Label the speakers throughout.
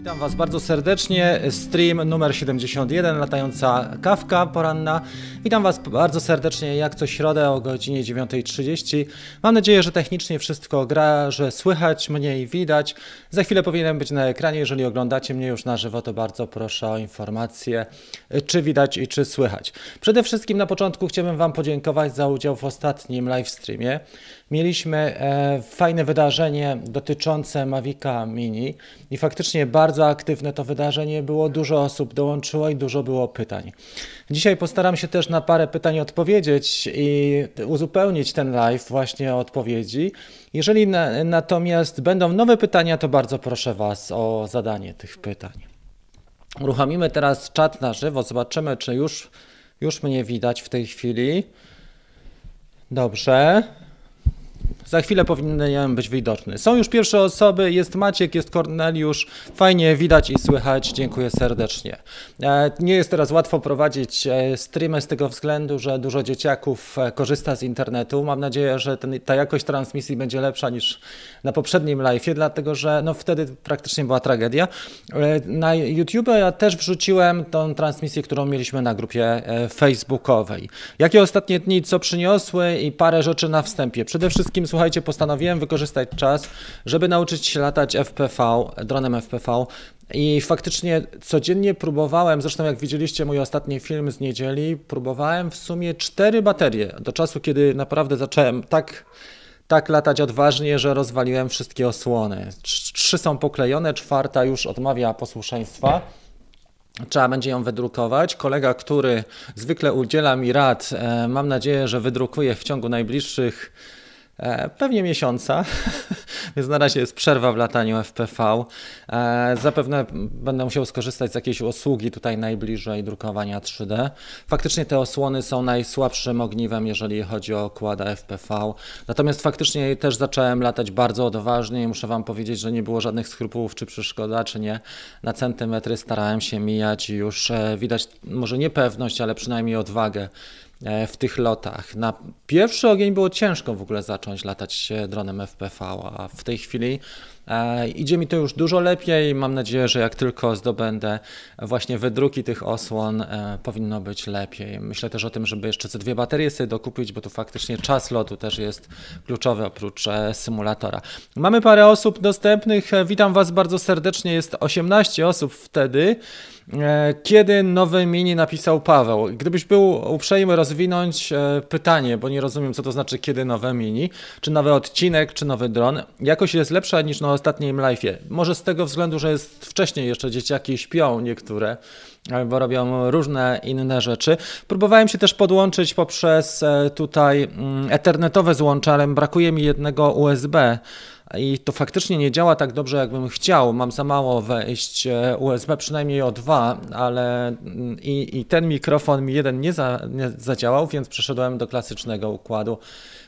Speaker 1: Witam Was bardzo serdecznie. Stream numer 71, latająca kawka poranna. Witam Was bardzo serdecznie, jak co środę o godzinie 9.30. Mam nadzieję, że technicznie wszystko gra, że słychać mnie i widać. Za chwilę powinienem być na ekranie. Jeżeli oglądacie mnie już na żywo, to bardzo proszę o informację, czy widać i czy słychać. Przede wszystkim na początku chciałbym Wam podziękować za udział w ostatnim live streamie. Mieliśmy e, fajne wydarzenie dotyczące Mavica Mini i faktycznie bardzo aktywne to wydarzenie było. Dużo osób dołączyło i dużo było pytań. Dzisiaj postaram się też na parę pytań odpowiedzieć i uzupełnić ten live właśnie o odpowiedzi. Jeżeli na, natomiast będą nowe pytania, to bardzo proszę Was o zadanie tych pytań. Uruchomimy teraz czat na żywo, zobaczymy, czy już, już mnie widać w tej chwili. Dobrze. Za chwilę powinien być widoczny. Są już pierwsze osoby, jest Maciek, jest Korneliusz. Fajnie widać i słychać. Dziękuję serdecznie. E, nie jest teraz łatwo prowadzić e, streamy z tego względu, że dużo dzieciaków e, korzysta z internetu. Mam nadzieję, że ten, ta jakość transmisji będzie lepsza niż na poprzednim live, dlatego że no, wtedy praktycznie była tragedia. Na YouTube ja też wrzuciłem tą transmisję, którą mieliśmy na grupie facebookowej. Jakie ostatnie dni co przyniosły i parę rzeczy na wstępie. Przede wszystkim słuchajcie, postanowiłem wykorzystać czas, żeby nauczyć się latać FPV, dronem FPV. I faktycznie codziennie próbowałem, zresztą jak widzieliście mój ostatni film z niedzieli, próbowałem w sumie cztery baterie do czasu, kiedy naprawdę zacząłem tak tak latać odważnie, że rozwaliłem wszystkie osłony. Trzy są poklejone, czwarta już odmawia posłuszeństwa. Trzeba będzie ją wydrukować. Kolega, który zwykle udziela mi rad, e, mam nadzieję, że wydrukuje w ciągu najbliższych pewnie miesiąca, więc na razie jest przerwa w lataniu FPV. E, zapewne będę musiał skorzystać z jakiejś usługi tutaj najbliżej drukowania 3D. Faktycznie te osłony są najsłabszym ogniwem, jeżeli chodzi o okłada FPV. Natomiast faktycznie też zacząłem latać bardzo odważnie i muszę Wam powiedzieć, że nie było żadnych skrupułów czy przeszkoda, czy nie. Na centymetry starałem się mijać i już e, widać może niepewność, ale przynajmniej odwagę E, w tych lotach. Na pierwszy ogień było ciężko w ogóle zacząć latać dronem FPV, a w tej chwili e, idzie mi to już dużo lepiej. Mam nadzieję, że jak tylko zdobędę właśnie wydruki tych osłon, e, powinno być lepiej. Myślę też o tym, żeby jeszcze te dwie baterie sobie dokupić, bo tu faktycznie czas lotu też jest kluczowy oprócz symulatora. Mamy parę osób dostępnych. Witam Was bardzo serdecznie. Jest 18 osób wtedy. E, kiedy nowy mini napisał Paweł? Gdybyś był uprzejmy rozwinąć e, pytanie, bo nie rozumiem, co to znaczy kiedy nowe mini, czy nowy odcinek, czy nowy dron, jakość jest lepsza niż na ostatnim live'ie. Może z tego względu, że jest wcześniej jeszcze dzieciaki śpią niektóre, albo robią różne inne rzeczy. Próbowałem się też podłączyć poprzez e, tutaj mm, ethernetowe złącze, ale brakuje mi jednego USB i to faktycznie nie działa tak dobrze, jakbym chciał. Mam za mało wejść e, USB, przynajmniej o dwa, ale mm, i, i ten mikrofon mi jeden nie, za, nie zadziałał, więc przeszedłem do klasycznego układu,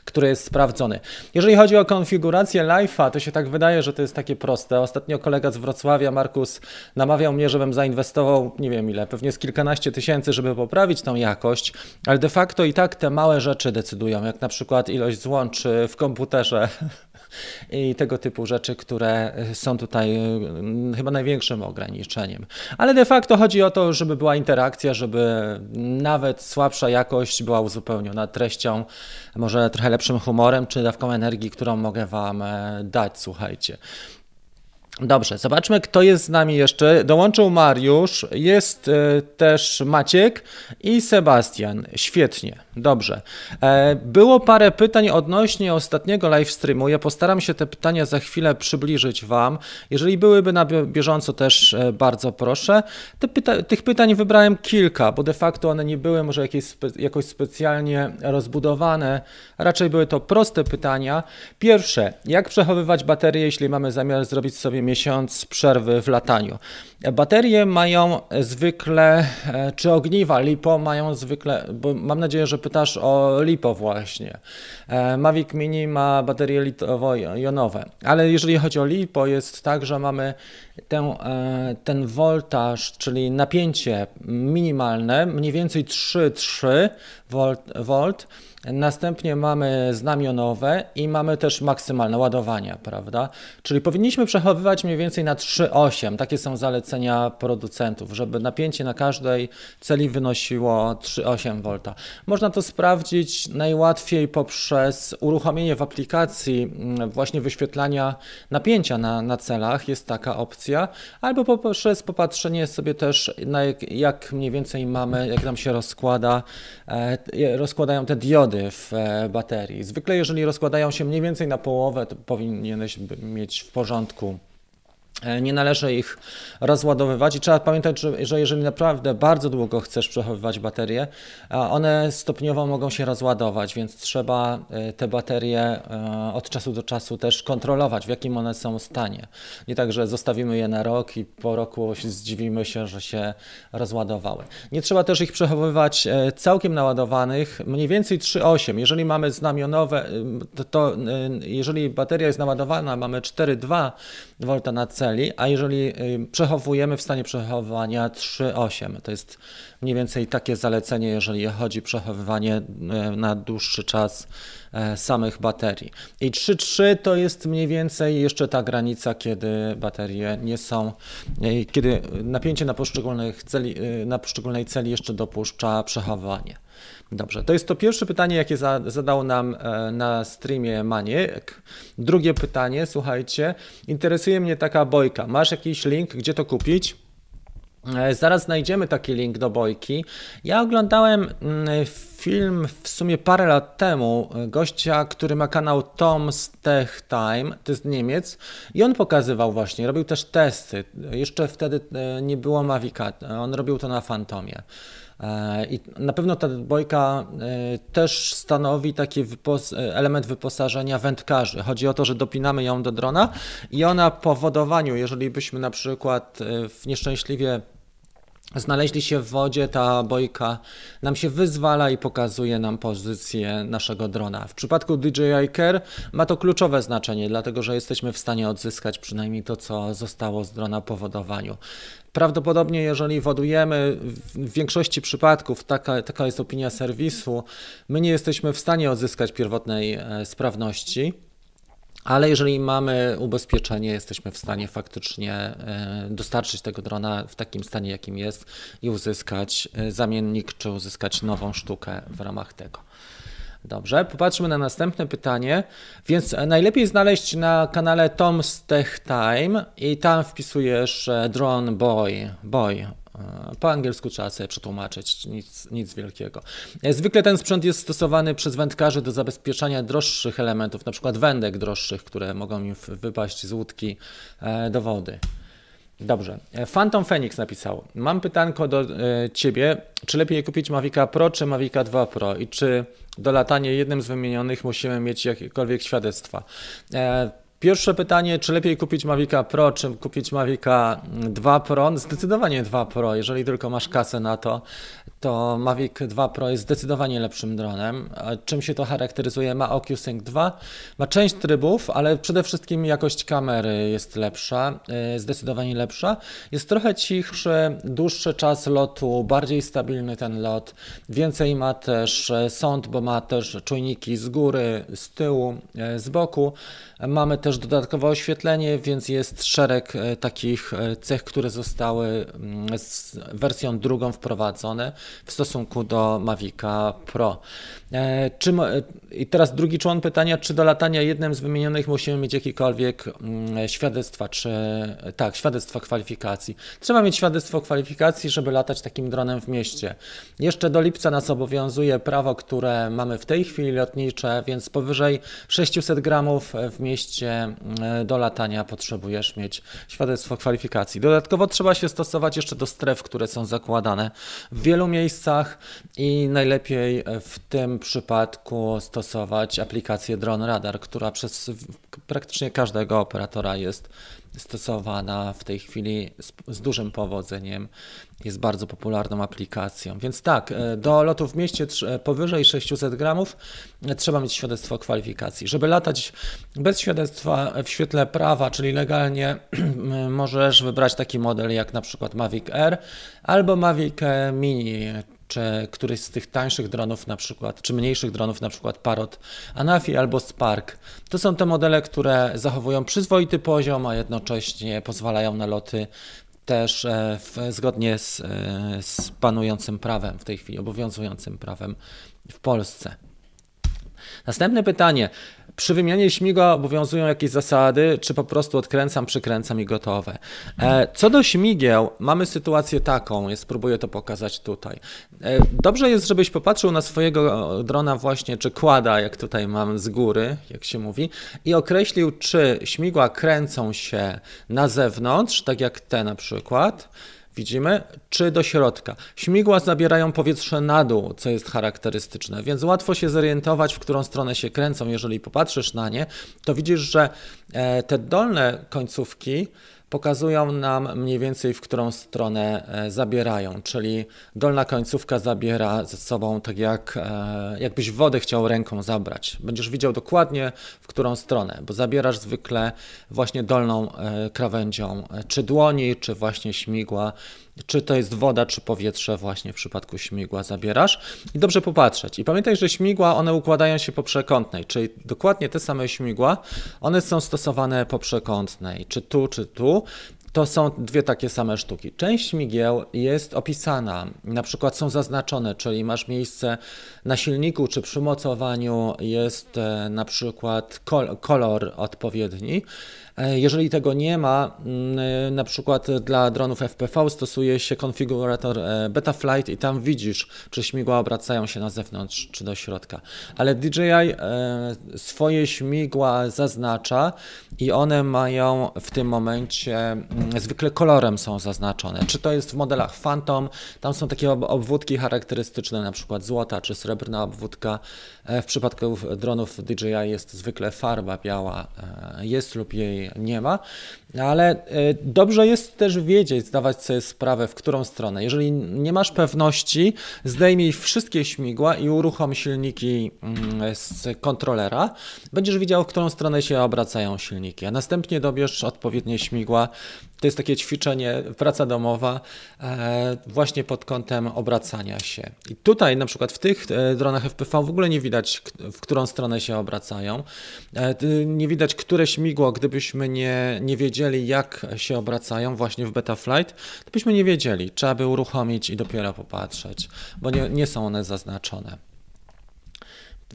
Speaker 1: który jest sprawdzony. Jeżeli chodzi o konfigurację live'a, to się tak wydaje, że to jest takie proste. Ostatnio kolega z Wrocławia, Markus, namawiał mnie, żebym zainwestował, nie wiem ile, pewnie z kilkanaście tysięcy, żeby poprawić tą jakość, ale de facto i tak te małe rzeczy decydują, jak na przykład ilość złączy w komputerze i tego typu rzeczy, które są tutaj mm, chyba największym ograniczeniem. Ale de facto chodzi o to, żeby była interakcja, żeby nawet słabsza jakość była uzupełniona treścią, może trochę lepszym humorem czy dawką energii, którą mogę Wam e, dać, słuchajcie. Dobrze, zobaczmy, kto jest z nami jeszcze. Dołączył Mariusz, jest e, też Maciek i Sebastian. Świetnie, dobrze. E, było parę pytań odnośnie ostatniego live streamu. Ja postaram się te pytania za chwilę przybliżyć Wam. Jeżeli byłyby na bieżąco, też e, bardzo proszę. Pyta tych pytań wybrałem kilka, bo de facto one nie były może jakieś spe jakoś specjalnie rozbudowane. Raczej były to proste pytania. Pierwsze, jak przechowywać baterię, jeśli mamy zamiar zrobić sobie miesiąc przerwy w lataniu. Baterie mają zwykle, e, czy ogniwa LiPo mają zwykle, bo mam nadzieję, że pytasz o LiPo właśnie. E, Mavic Mini ma baterie litowo-jonowe, ale jeżeli chodzi o LiPo jest tak, że mamy ten, ten voltaż, czyli napięcie minimalne, mniej więcej 3,3 V, Następnie mamy znamionowe i mamy też maksymalne ładowania, prawda? Czyli powinniśmy przechowywać mniej więcej na 3,8. Takie są zalecenia producentów, żeby napięcie na każdej celi wynosiło 3,8 V. Można to sprawdzić najłatwiej poprzez uruchomienie w aplikacji mm, właśnie wyświetlania napięcia na, na celach. Jest taka opcja. Albo poprzez popatrzenie sobie też na jak, jak mniej więcej mamy, jak nam się rozkłada, e, rozkładają te diody w e, baterii. Zwykle, jeżeli rozkładają się mniej więcej na połowę, to powinieneś mieć w porządku nie należy ich rozładowywać i trzeba pamiętać, że, że jeżeli naprawdę bardzo długo chcesz przechowywać baterie, one stopniowo mogą się rozładować, więc trzeba e, te baterie e, od czasu do czasu też kontrolować, w jakim one są stanie. Nie tak, że zostawimy je na rok i po roku zdziwimy się, że się rozładowały. Nie trzeba też ich przechowywać całkiem naładowanych, mniej więcej 3,8. Jeżeli mamy znamionowe, to, to jeżeli bateria jest naładowana, mamy 4,2 V na cel, celi, a jeżeli y, przechowujemy w stanie przechowywania 3,8, to jest mniej więcej takie zalecenie, jeżeli chodzi o przechowywanie y, na dłuższy czas y, samych baterii. I 3,3 to jest mniej więcej jeszcze ta granica, kiedy baterie nie są, kiedy napięcie na, poszczególnych celi, na poszczególnej celi jeszcze dopuszcza przechowywanie. Dobrze, to jest to pierwsze pytanie, jakie za, zadał nam e, na streamie Maniek. Drugie pytanie, słuchajcie, interesuje mnie taka bojka. Masz jakiś link, gdzie to kupić? E, zaraz znajdziemy taki link do bojki. Ja oglądałem mm, film w sumie parę lat temu e, gościa, który ma kanał Tom's Tech Time, to jest Niemiec, i on pokazywał właśnie, robił też testy. Jeszcze wtedy nie było Mavica, on robił to na Fantomie. E, I na pewno ta bojka e, też stanowi taki wypos element wyposażenia wędkarzy. Chodzi o to, że dopinamy ją do drona i ona po wodowaniu, jeżeli byśmy na przykład e, w nieszczęśliwie znaleźli się w wodzie, ta bojka nam się wyzwala i pokazuje nam pozycję naszego drona. W przypadku DJI Care ma to kluczowe znaczenie, dlatego że jesteśmy w stanie odzyskać przynajmniej to, co zostało z drona po wodowaniu. Prawdopodobnie, jeżeli wodujemy, w większości przypadków, taka, taka jest opinia serwisu, my nie jesteśmy w stanie odzyskać pierwotnej e, sprawności. Ale jeżeli mamy ubezpieczenie, jesteśmy w stanie faktycznie e, dostarczyć tego drona w takim stanie, jakim jest i uzyskać e, zamiennik, czy uzyskać nową sztukę w ramach tego. Dobrze, popatrzmy na następne pytanie. Więc najlepiej znaleźć na kanale Tom's Tech Time i tam wpisujesz e, Drone Boy, Boy. E, po angielsku trzeba sobie przetłumaczyć, nic, nic wielkiego. E, zwykle ten sprzęt jest stosowany przez wędkarzy do zabezpieczania droższych elementów, np. wędek droższych, które mogą im wypaść z łódki do wody. Dobrze. Phantom Phoenix napisał. Mam pytanko do e, Ciebie. Czy lepiej kupić Mavica Pro czy Mavica 2 Pro? I czy do latania jednym z wymienionych musimy mieć jakiekolwiek świadectwa? E, Pierwsze pytanie, czy lepiej kupić Mavica Pro, czy kupić Mavica 2 Pro? Zdecydowanie 2 Pro, jeżeli tylko masz kasę na to, to Mavic 2 Pro jest zdecydowanie lepszym dronem. Czym się to charakteryzuje? Ma OcuSync 2, ma część trybów, ale przede wszystkim jakość kamery jest lepsza, y, zdecydowanie lepsza. Jest trochę cichszy, dłuższy czas lotu, bardziej stabilny ten lot. Więcej ma też y, sąd, bo ma też czujniki z góry, z tyłu, y, z boku. Mamy też dodatkowe oświetlenie, więc jest szereg e, takich e, cech, które zostały mm, z wersją drugą wprowadzone w stosunku do Mavica Pro. E, czy, I teraz drugi człon pytania, czy do latania jednym z wymienionych musimy mieć jakiekolwiek mm, świadectwa, czy tak, świadectwo kwalifikacji. Trzeba mieć świadectwo kwalifikacji, żeby latać takim dronem w mieście. Jeszcze do lipca nas obowiązuje prawo, które mamy w tej chwili lotnicze, więc powyżej 600 gramów w mieście mm, do latania potrzebujesz mieć świadectwo kwalifikacji. Dodatkowo trzeba się stosować jeszcze do stref, które są zakładane w wielu miejscach i najlepiej w tym przypadku stosować aplikację Drone Radar, która przez praktycznie każdego operatora jest stosowana w tej chwili z, z, dużym powodzeniem, jest bardzo popularną aplikacją. Więc tak, e, do lotu w mieście e, powyżej 600 gramów e, trzeba mieć świadectwo kwalifikacji. Żeby latać bez świadectwa w świetle prawa, czyli legalnie, możesz wybrać taki model jak na przykład Mavic Air albo Mavic Mini czy któryś z tych tańszych dronów na przykład, czy mniejszych dronów na przykład Parrot Anafi albo Spark. To są te modele, które zachowują przyzwoity poziom, a jednocześnie pozwalają na loty też e, w, zgodnie z, e, z panującym prawem w tej chwili, obowiązującym prawem w Polsce. Następne pytanie. Przy wymianie śmigła obowiązują jakieś zasady, czy po prostu odkręcam, przykręcam i gotowe? E, co do śmigieł, mamy sytuację taką, ja spróbuję to pokazać tutaj. E, dobrze jest, żebyś popatrzył na swojego drona właśnie, czy kłada, jak tutaj mam z góry, jak się mówi, i określił, czy śmigła kręcą się na zewnątrz, tak jak te na przykład, widzimy, czy do środka. Śmigła zabierają powietrze na dół, co jest charakterystyczne, więc łatwo się zorientować, w którą stronę się kręcą. Jeżeli popatrzysz na nie, to widzisz, że e, te dolne końcówki pokazują nam mniej więcej, w którą stronę e, zabierają, czyli dolna końcówka zabiera ze sobą tak jak e, jakbyś wodę chciał ręką zabrać. Będziesz widział dokładnie, w którą stronę, bo zabierasz zwykle właśnie dolną e, krawędzią, czy dłoni, czy właśnie śmigła, czy to jest woda, czy powietrze, właśnie w przypadku śmigła zabierasz. I dobrze popatrzeć. I pamiętaj, że śmigła, one układają się po przekątnej, czyli dokładnie te same śmigła, one są stosowane po przekątnej, czy tu, czy tu to są dwie takie same sztuki. Część śmigieł jest opisana, na przykład są zaznaczone, czyli masz miejsce na silniku czy przy mocowaniu jest e, na przykład kolor odpowiedni. E, jeżeli tego nie ma, mm, e, na przykład dla dronów FPV stosuje się konfigurator Betaflight i tam widzisz, czy śmigła obracają się na zewnątrz czy do środka. Ale DJI swoje śmigła zaznacza i one mają w tym momencie mm, zwykle kolorem są zaznaczone. Czy to jest w modelach Phantom, tam są takie obwódki charakterystyczne, na przykład złota czy srebrna obwódka. E, w przypadku dronów DJI jest zwykle farba biała, e, jest lub jej nie ma. Ale e, dobrze jest też wiedzieć, zdawać sobie sprawę, w którą stronę. Jeżeli nie masz pewności, zdejmij wszystkie śmigła i uruchom silniki mm, z kontrolera. Będziesz widział, w którą stronę się obracają silniki, a następnie dobierz odpowiednie śmigła. To jest takie ćwiczenie, praca domowa, e, właśnie pod kątem obracania się. I tutaj, na przykład w tych e, dronach FPV, w ogóle nie widać, w którą stronę się obracają. Nie widać, które śmigło, gdybyśmy nie, nie wiedzieli, wiedzieli, jak się obracają właśnie w Betaflight, to byśmy nie wiedzieli. Trzeba by uruchomić i dopiero popatrzeć, bo nie, nie są one zaznaczone.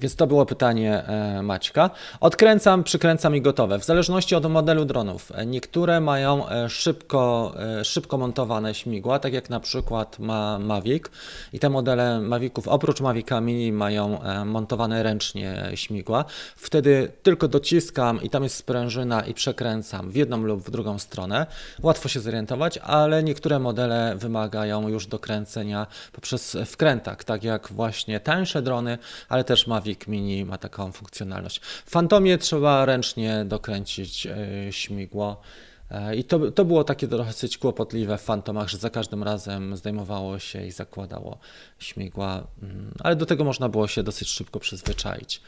Speaker 1: Więc to było pytanie e, Maćka. Odkręcam, przykręcam i gotowe. W zależności od modelu dronów. Niektóre mają e, szybko, e, szybko montowane śmigła, tak jak na przykład ma Mavic. I te modele Maviców oprócz Mavica Mini mają montowane ręcznie śmigła. Wtedy tylko dociskam i tam jest sprężyna i przekręcam w jedną lub w drugą stronę. Łatwo się zorientować, ale niektóre modele wymagają już dokręcenia poprzez wkrętak, tak jak właśnie tańsze drony, ale też Mavic Mavic Mini ma taką funkcjonalność. W Fantomie trzeba ręcznie dokręcić e, śmigło. E, I to, to było takie dosyć kłopotliwe w Fantomach, że za każdym razem zdejmowało się i zakładało śmigła, mm, ale do tego można było się dosyć szybko przyzwyczaić.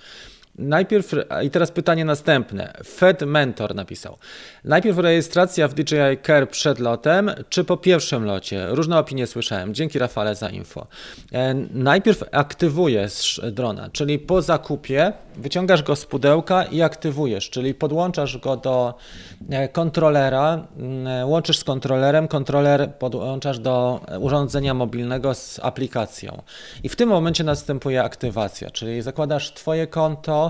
Speaker 1: Najpierw, i teraz pytanie następne. Fed Mentor napisał. Najpierw rejestracja w DJI Care przed lotem, czy po pierwszym locie? Różne opinie słyszałem. Dzięki Rafale za info. E, najpierw aktywujesz drona, czyli po zakupie wyciągasz go z pudełka i aktywujesz, czyli podłączasz go do e, kontrolera, mm, łączysz z kontrolerem, kontroler podłączasz do urządzenia mobilnego z aplikacją. I w tym momencie następuje aktywacja, czyli zakładasz Twoje konto e,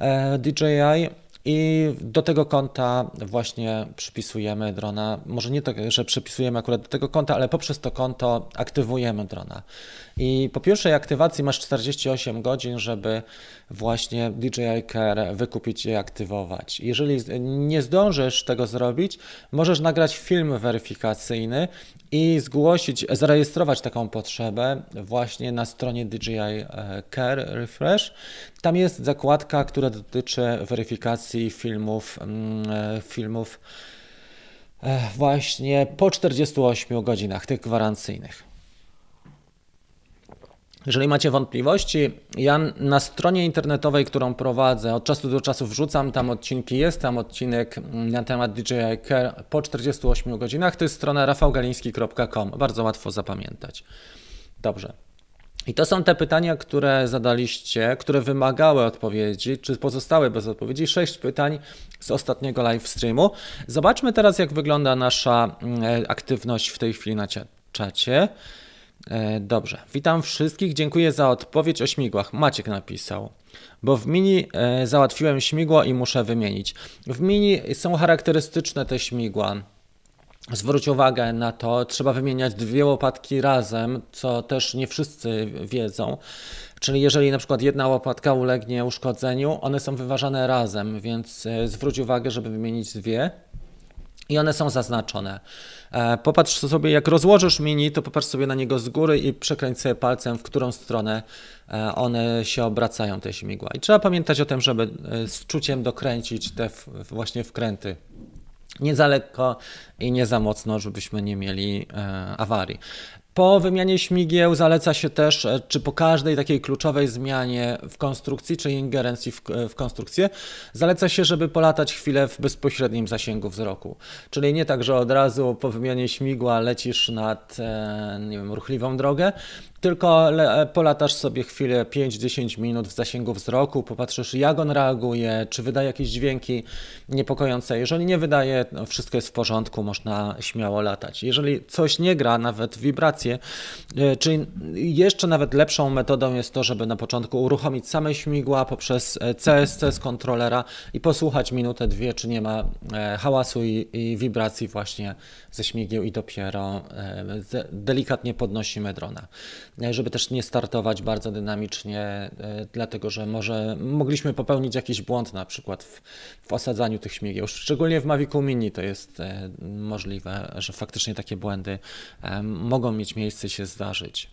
Speaker 1: DJI i do tego konta właśnie przypisujemy drona. Może nie tak, że przypisujemy akurat do tego konta, ale poprzez to konto aktywujemy drona. I po pierwszej aktywacji masz 48 godzin, żeby właśnie DJI Care wykupić i aktywować. Jeżeli nie zdążysz tego zrobić, możesz nagrać film weryfikacyjny i zgłosić, zarejestrować taką potrzebę właśnie na stronie DJI e, Care Refresh. Tam jest zakładka, która dotyczy weryfikacji filmów, mm, e, filmów e, właśnie po 48 godzinach, tych gwarancyjnych. Jeżeli macie wątpliwości, ja na stronie internetowej, którą prowadzę, od czasu do czasu wrzucam tam odcinki. Jest tam odcinek na temat DJI Care po 48 godzinach. To jest strona rafałgaliński.com. Bardzo łatwo zapamiętać. Dobrze. I to są te pytania, które zadaliście, które wymagały odpowiedzi, czy pozostały bez odpowiedzi. Sześć pytań z ostatniego live streamu. Zobaczmy teraz, jak wygląda nasza mm, aktywność w tej chwili na czacie. E, dobrze, witam wszystkich. Dziękuję za odpowiedź o śmigłach. Maciek napisał. Bo w mini e, załatwiłem śmigło i muszę wymienić. W mini są charakterystyczne te śmigła. Zwróć uwagę na to, trzeba wymieniać dwie łopatki razem, co też nie wszyscy wiedzą. Czyli jeżeli na przykład jedna łopatka ulegnie uszkodzeniu, one są wyważane razem, więc e, zwróć uwagę, żeby wymienić dwie i one są zaznaczone. E, popatrz sobie, jak rozłożysz mini, to popatrz sobie na niego z góry i przekręć sobie palcem, w którą stronę e, one się obracają, te śmigła. I trzeba pamiętać o tym, żeby z czuciem dokręcić te właśnie wkręty nie za lekko i nie za mocno, żebyśmy nie mieli e, awarii. Po wymianie śmigieł zaleca się też, e, czy po każdej takiej kluczowej zmianie w konstrukcji, czy ingerencji w, w, konstrukcję, zaleca się, żeby polatać chwilę w bezpośrednim zasięgu wzroku. Czyli nie tak, że od razu po wymianie śmigła lecisz nad e, nie wiem, ruchliwą drogę, tylko polatasz sobie chwilę 5-10 minut w zasięgu wzroku, popatrzysz jak on reaguje, czy wydaje jakieś dźwięki niepokojące. Jeżeli nie wydaje, no wszystko jest w porządku, można śmiało latać. Jeżeli coś nie gra, nawet wibracje, e, czyli jeszcze nawet lepszą metodą jest to, żeby na początku uruchomić same śmigła poprzez CSC e, z kontrolera i posłuchać minutę, dwie, czy nie ma e, hałasu i, i wibracji właśnie ze śmigieł i dopiero delikatnie podnosimy drona. E, żeby też nie startować bardzo dynamicznie, e, dlatego że może mogliśmy popełnić jakiś błąd na przykład w, w osadzaniu tych śmigieł. Szczególnie w Mavicu Mini to jest e, możliwe, że faktycznie takie błędy mogą mieć miejsce się zdarzyć.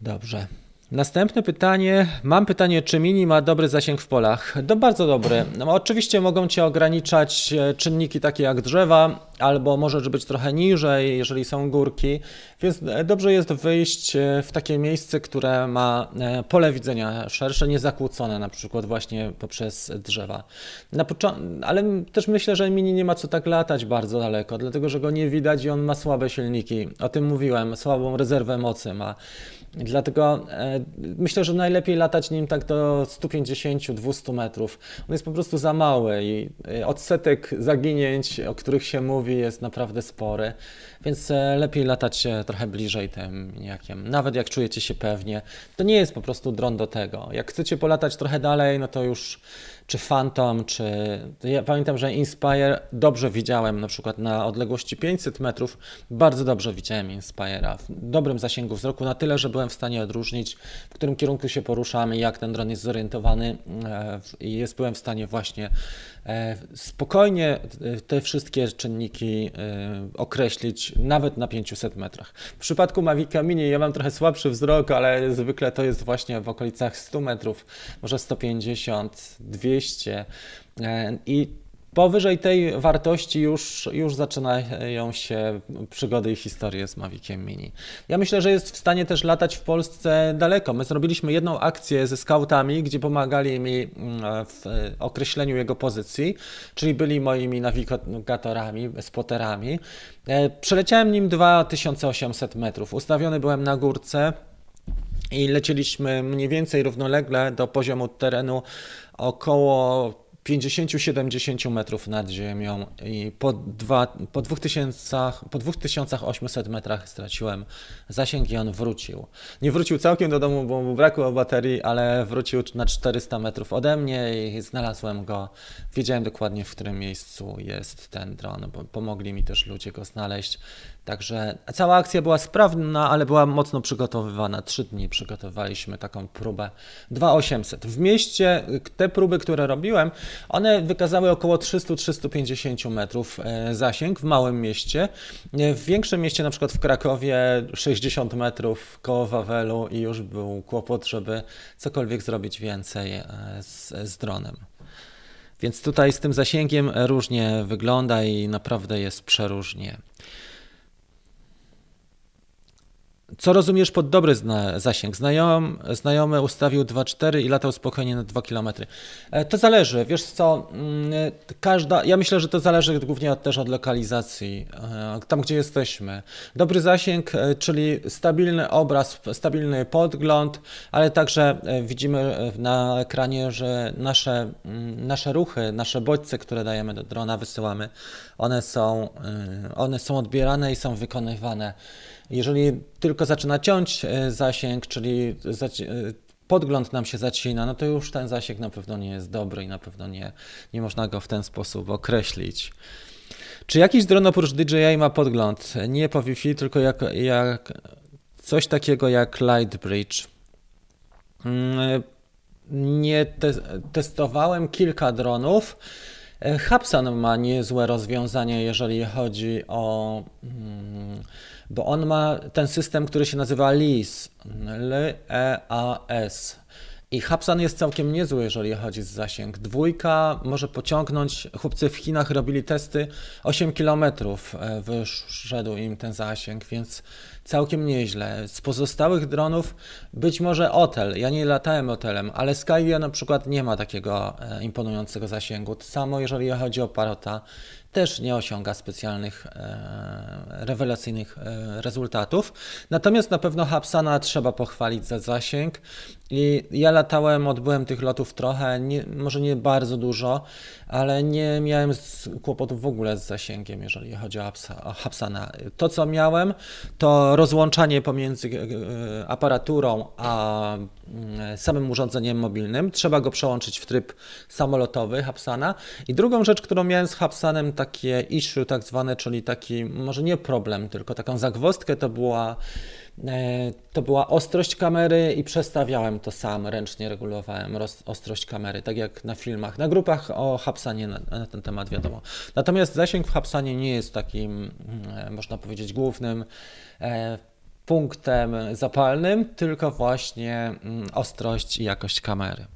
Speaker 1: Dobrze. Następne pytanie. Mam pytanie, czy Mini ma dobry zasięg w polach? To bardzo dobry. No, oczywiście mogą Cię ograniczać e, czynniki takie jak drzewa, albo może być trochę niżej, jeżeli są górki, więc e, dobrze jest wyjść e, w takie miejsce, które ma pole widzenia szersze, niezakłócone, na przykład właśnie poprzez drzewa. ale też myślę, że Mini nie ma co tak latać bardzo daleko, dlatego że go nie widać i on ma słabe silniki. O tym mówiłem, słabą rezerwę mocy ma. Dlatego e, myślę, że najlepiej latać nim tak do 150-200 metrów. On jest po prostu za mały i e, odsetek zaginięć, o których się mówi, jest naprawdę spory, więc e, lepiej latać trochę bliżej tym jakiem. Nawet jak czujecie się pewnie, to nie jest po prostu dron do tego. Jak chcecie polatać trochę dalej, no to już czy Phantom, czy ja pamiętam, że Inspire dobrze widziałem na przykład na odległości 500 metrów, bardzo dobrze widziałem Inspire'a w dobrym zasięgu wzroku, na tyle, że byłem w stanie odróżnić, w którym kierunku się poruszamy, jak ten dron jest zorientowany e, i jest, byłem w stanie właśnie spokojnie e, te wszystkie czynniki określić nawet na 500 metrach. W przypadku Mavica Mini ja mam trochę słabszy wzrok, ale zwykle to jest właśnie w okolicach 100 metrów, może 150, 200 200 e, i Powyżej tej wartości już, już zaczynają się przygody i historie z Maviciem Mini. Ja myślę, że jest w stanie też latać w Polsce daleko. My zrobiliśmy jedną akcję ze scoutami, gdzie pomagali mi mm, w określeniu jego pozycji, czyli byli moimi nawigatorami, spoterami. E, przeleciałem nim 2800 metrów. Ustawiony byłem na górce, i lecieliśmy mniej więcej równolegle do poziomu terenu około 50-70 metrów nad ziemią i po, dwa, po, 2000, po 2800 metrach straciłem zasięg i on wrócił. Nie wrócił całkiem do domu, bo mu brakło baterii, ale wrócił na 400 metrów ode mnie i znalazłem go. Wiedziałem dokładnie, w którym miejscu jest ten dron, bo pomogli mi też ludzie go znaleźć. Także cała akcja była sprawna, ale była mocno przygotowywana. Trzy dni przygotowaliśmy taką próbę 2800. W mieście te próby, które robiłem, one wykazały około 300-350 metrów e, zasięg w małym mieście. E, w większym mieście, na przykład w Krakowie, 60 metrów koło Wawelu i już był kłopot, żeby cokolwiek zrobić więcej e, z, z dronem. Więc tutaj z tym zasięgiem różnie wygląda i naprawdę jest przeróżnie. Co rozumiesz pod dobry zasięg? Znajom, znajomy ustawił 2,4 i latał spokojnie na 2 km. E, to zależy, wiesz co, mm, każda, ja myślę, że to zależy głównie też od lokalizacji, e, tam gdzie jesteśmy. Dobry zasięg, e, czyli stabilny obraz, stabilny podgląd, ale także widzimy na ekranie, że nasze, mm, nasze ruchy, nasze bodźce, które dajemy do drona, wysyłamy, one są, one są odbierane i są wykonywane. Jeżeli tylko zaczyna ciąć e, zasięg, czyli e, podgląd nam się zacina, no to już ten zasięg na pewno nie jest dobry i na pewno nie, nie można go w ten sposób określić. Czy jakiś dron oprócz DJI ma podgląd? Nie po Wi-Fi, tylko jak, jak coś takiego jak Lightbridge. Mm, nie te testowałem kilka dronów. E, Hubsan ma niezłe rozwiązanie, jeżeli chodzi o mm, bo on ma ten system, który się nazywa LEAS, L-E-A-S. I Hapsan jest całkiem niezły, jeżeli chodzi o zasięg. Dwójka może pociągnąć, chłopcy w Chinach robili testy, 8 km e, wyszedł im ten zasięg, więc całkiem nieźle. Z pozostałych dronów być może Otel, ja nie latałem Otelem, ale Skyview na przykład nie ma takiego e, imponującego zasięgu. To samo jeżeli chodzi o Parota, też nie osiąga specjalnych e, rewelacyjnych e, rezultatów. Natomiast na pewno Hapsana trzeba pochwalić za zasięg. I ja latałem, odbyłem tych lotów trochę, nie, może nie bardzo dużo, ale nie miałem kłopotów w ogóle z zasięgiem, jeżeli chodzi o, o Hapsana. To, co miałem, to rozłączanie pomiędzy e, aparaturą a mm, samym urządzeniem mobilnym. Trzeba go przełączyć w tryb samolotowy Hapsana. I drugą rzecz, którą miałem z Hapsanem, takie issue tak zwane, czyli taki, może nie problem, tylko taką zagwostkę, to była e, to była ostrość kamery i przestawiałem to sam, ręcznie regulowałem ostrość kamery, tak jak na filmach. Na grupach o Hapsanie na, na ten temat wiadomo. Natomiast zasięg w Hapsanie nie jest takim, mm, można powiedzieć, głównym e, punktem zapalnym, tylko właśnie mm, ostrość i jakość kamery.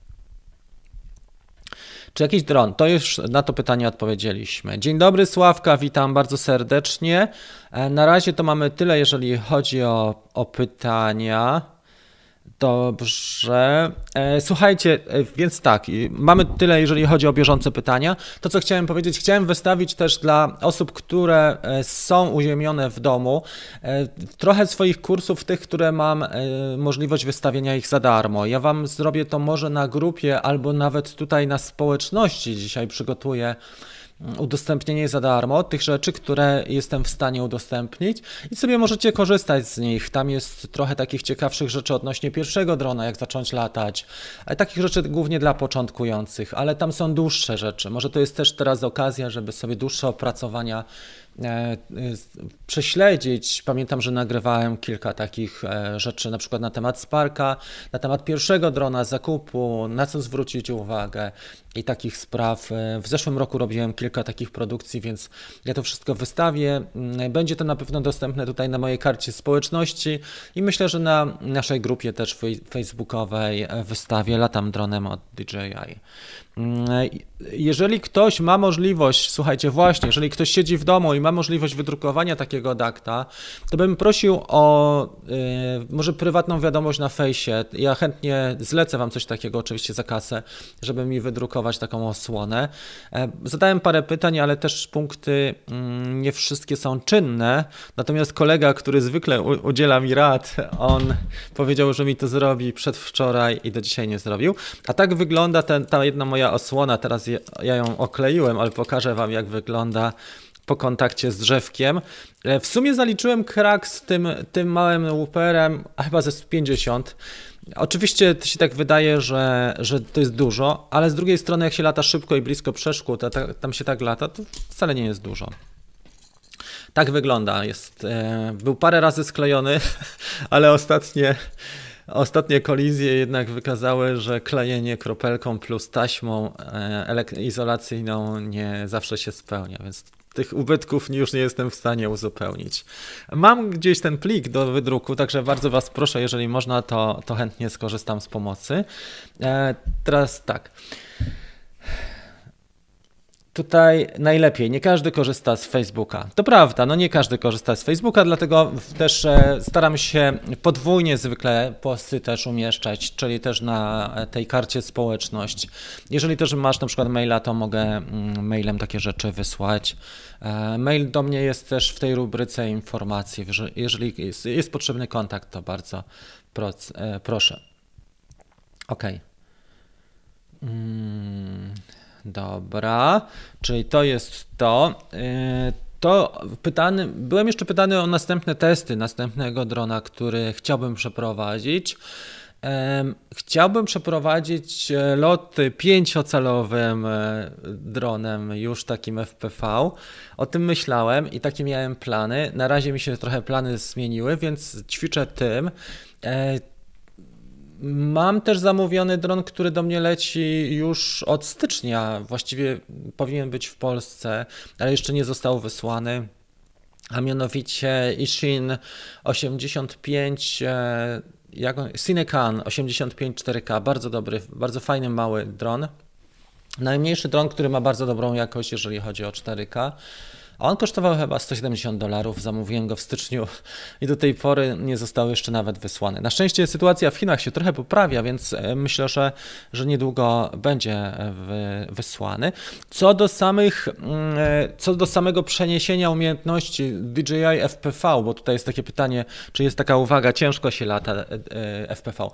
Speaker 1: Czy jakiś dron? To już na to pytanie odpowiedzieliśmy. Dzień dobry, Sławka, witam bardzo serdecznie. E, na razie to mamy tyle, jeżeli chodzi o, o pytania. Dobrze. E, słuchajcie, e, więc tak, mamy tyle, jeżeli chodzi o bieżące pytania. To, co chciałem powiedzieć, chciałem wystawić też dla osób, które e, są uziemione w domu, trochę swoich kursów, tych, które mam możliwość wystawienia ich za darmo. Ja Wam zrobię to może na grupie albo nawet tutaj na społeczności. Dzisiaj przygotuję udostępnienie za darmo tych rzeczy, które jestem w stanie udostępnić i sobie możecie korzystać z nich. Tam jest trochę takich ciekawszych rzeczy odnośnie pierwszego drona, jak zacząć latać, ale takich rzeczy głównie dla początkujących, ale tam są dłuższe rzeczy. Może to jest też teraz okazja, żeby sobie dłuższe opracowania E, prześledzić. Pamiętam, że nagrywałem kilka takich e, rzeczy, na przykład na temat Sparka, na temat pierwszego drona, zakupu, na co zwrócić uwagę i takich spraw. E, w zeszłym roku robiłem kilka takich produkcji, więc ja to wszystko wystawię. Mm, będzie to na pewno dostępne tutaj na mojej karcie społeczności i myślę, że na naszej grupie też facebookowej wystawię Latam dronem od DJI. Mm, jeżeli ktoś ma możliwość, słuchajcie, właśnie, jeżeli ktoś siedzi w domu i ma możliwość wydrukowania takiego dakta, to bym prosił o y, może prywatną wiadomość na fejsie. Ja chętnie zlecę Wam coś takiego, oczywiście za kasę, żeby mi wydrukować taką osłonę. E, zadałem parę pytań, ale też punkty mm, nie wszystkie są czynne. Natomiast kolega, który zwykle udziela mi rad, on powiedział, że mi to zrobi przedwczoraj i do dzisiaj nie zrobił. A tak wygląda ten, ta jedna moja osłona. Teraz ja ją okleiłem, ale pokażę Wam, jak wygląda po kontakcie z drzewkiem. E, w sumie zaliczyłem krak z tym, tym małym łuperem, chyba ze 50. Oczywiście to się tak wydaje, że, że to jest dużo, ale z drugiej strony, jak się lata szybko i blisko przeszkód, to tam się tak lata, to wcale nie jest dużo. Tak wygląda. Jest, e, był parę razy sklejony, ale ostatnie Ostatnie kolizje jednak wykazały, że klejenie kropelką plus taśmą e, izolacyjną nie zawsze się spełnia, więc tych ubytków już nie jestem w stanie uzupełnić. Mam gdzieś ten plik do wydruku, także bardzo Was proszę, jeżeli można, to, to chętnie skorzystam z pomocy. E, teraz tak. Tutaj najlepiej, nie każdy korzysta z Facebooka. To prawda, no nie każdy korzysta z Facebooka, dlatego też e, staram się podwójnie zwykle posty też umieszczać, czyli też na tej karcie społeczność. Jeżeli też masz na przykład maila, to mogę mm, mailem takie rzeczy wysłać. E, mail do mnie jest też w tej rubryce informacji. Jeżeli jest, jest potrzebny kontakt, to bardzo e, proszę. OK. Hmm. Dobra, czyli to jest to. Y, to pytany, byłem jeszcze pytany o następne testy następnego drona, który chciałbym przeprowadzić. Chciałbym przeprowadzić e, loty pięciocalowym e, dronem, już takim FPV. O tym myślałem i takie miałem plany. Na razie mi się trochę plany zmieniły, więc ćwiczę tym. Mam też zamówiony dron, który do mnie leci już od stycznia. Właściwie powinien być w Polsce, ale jeszcze nie został wysłany. A mianowicie Ishin 85, e, jak on, Cinecan 85 4K, bardzo dobry, bardzo fajny mały dron. Najmniejszy dron, który ma bardzo dobrą jakość, jeżeli chodzi o 4K. A on kosztował chyba 170 dolarów. Zamówiłem go w styczniu i do tej pory nie został jeszcze nawet wysłany. Na szczęście sytuacja w Chinach się trochę poprawia, więc e, myślę, że, że niedługo będzie e, wysłany. Co do samych, mm, e, co do samego przeniesienia umiejętności DJI FPV, bo tutaj jest takie pytanie, czy jest taka uwaga, ciężko się lata FPV.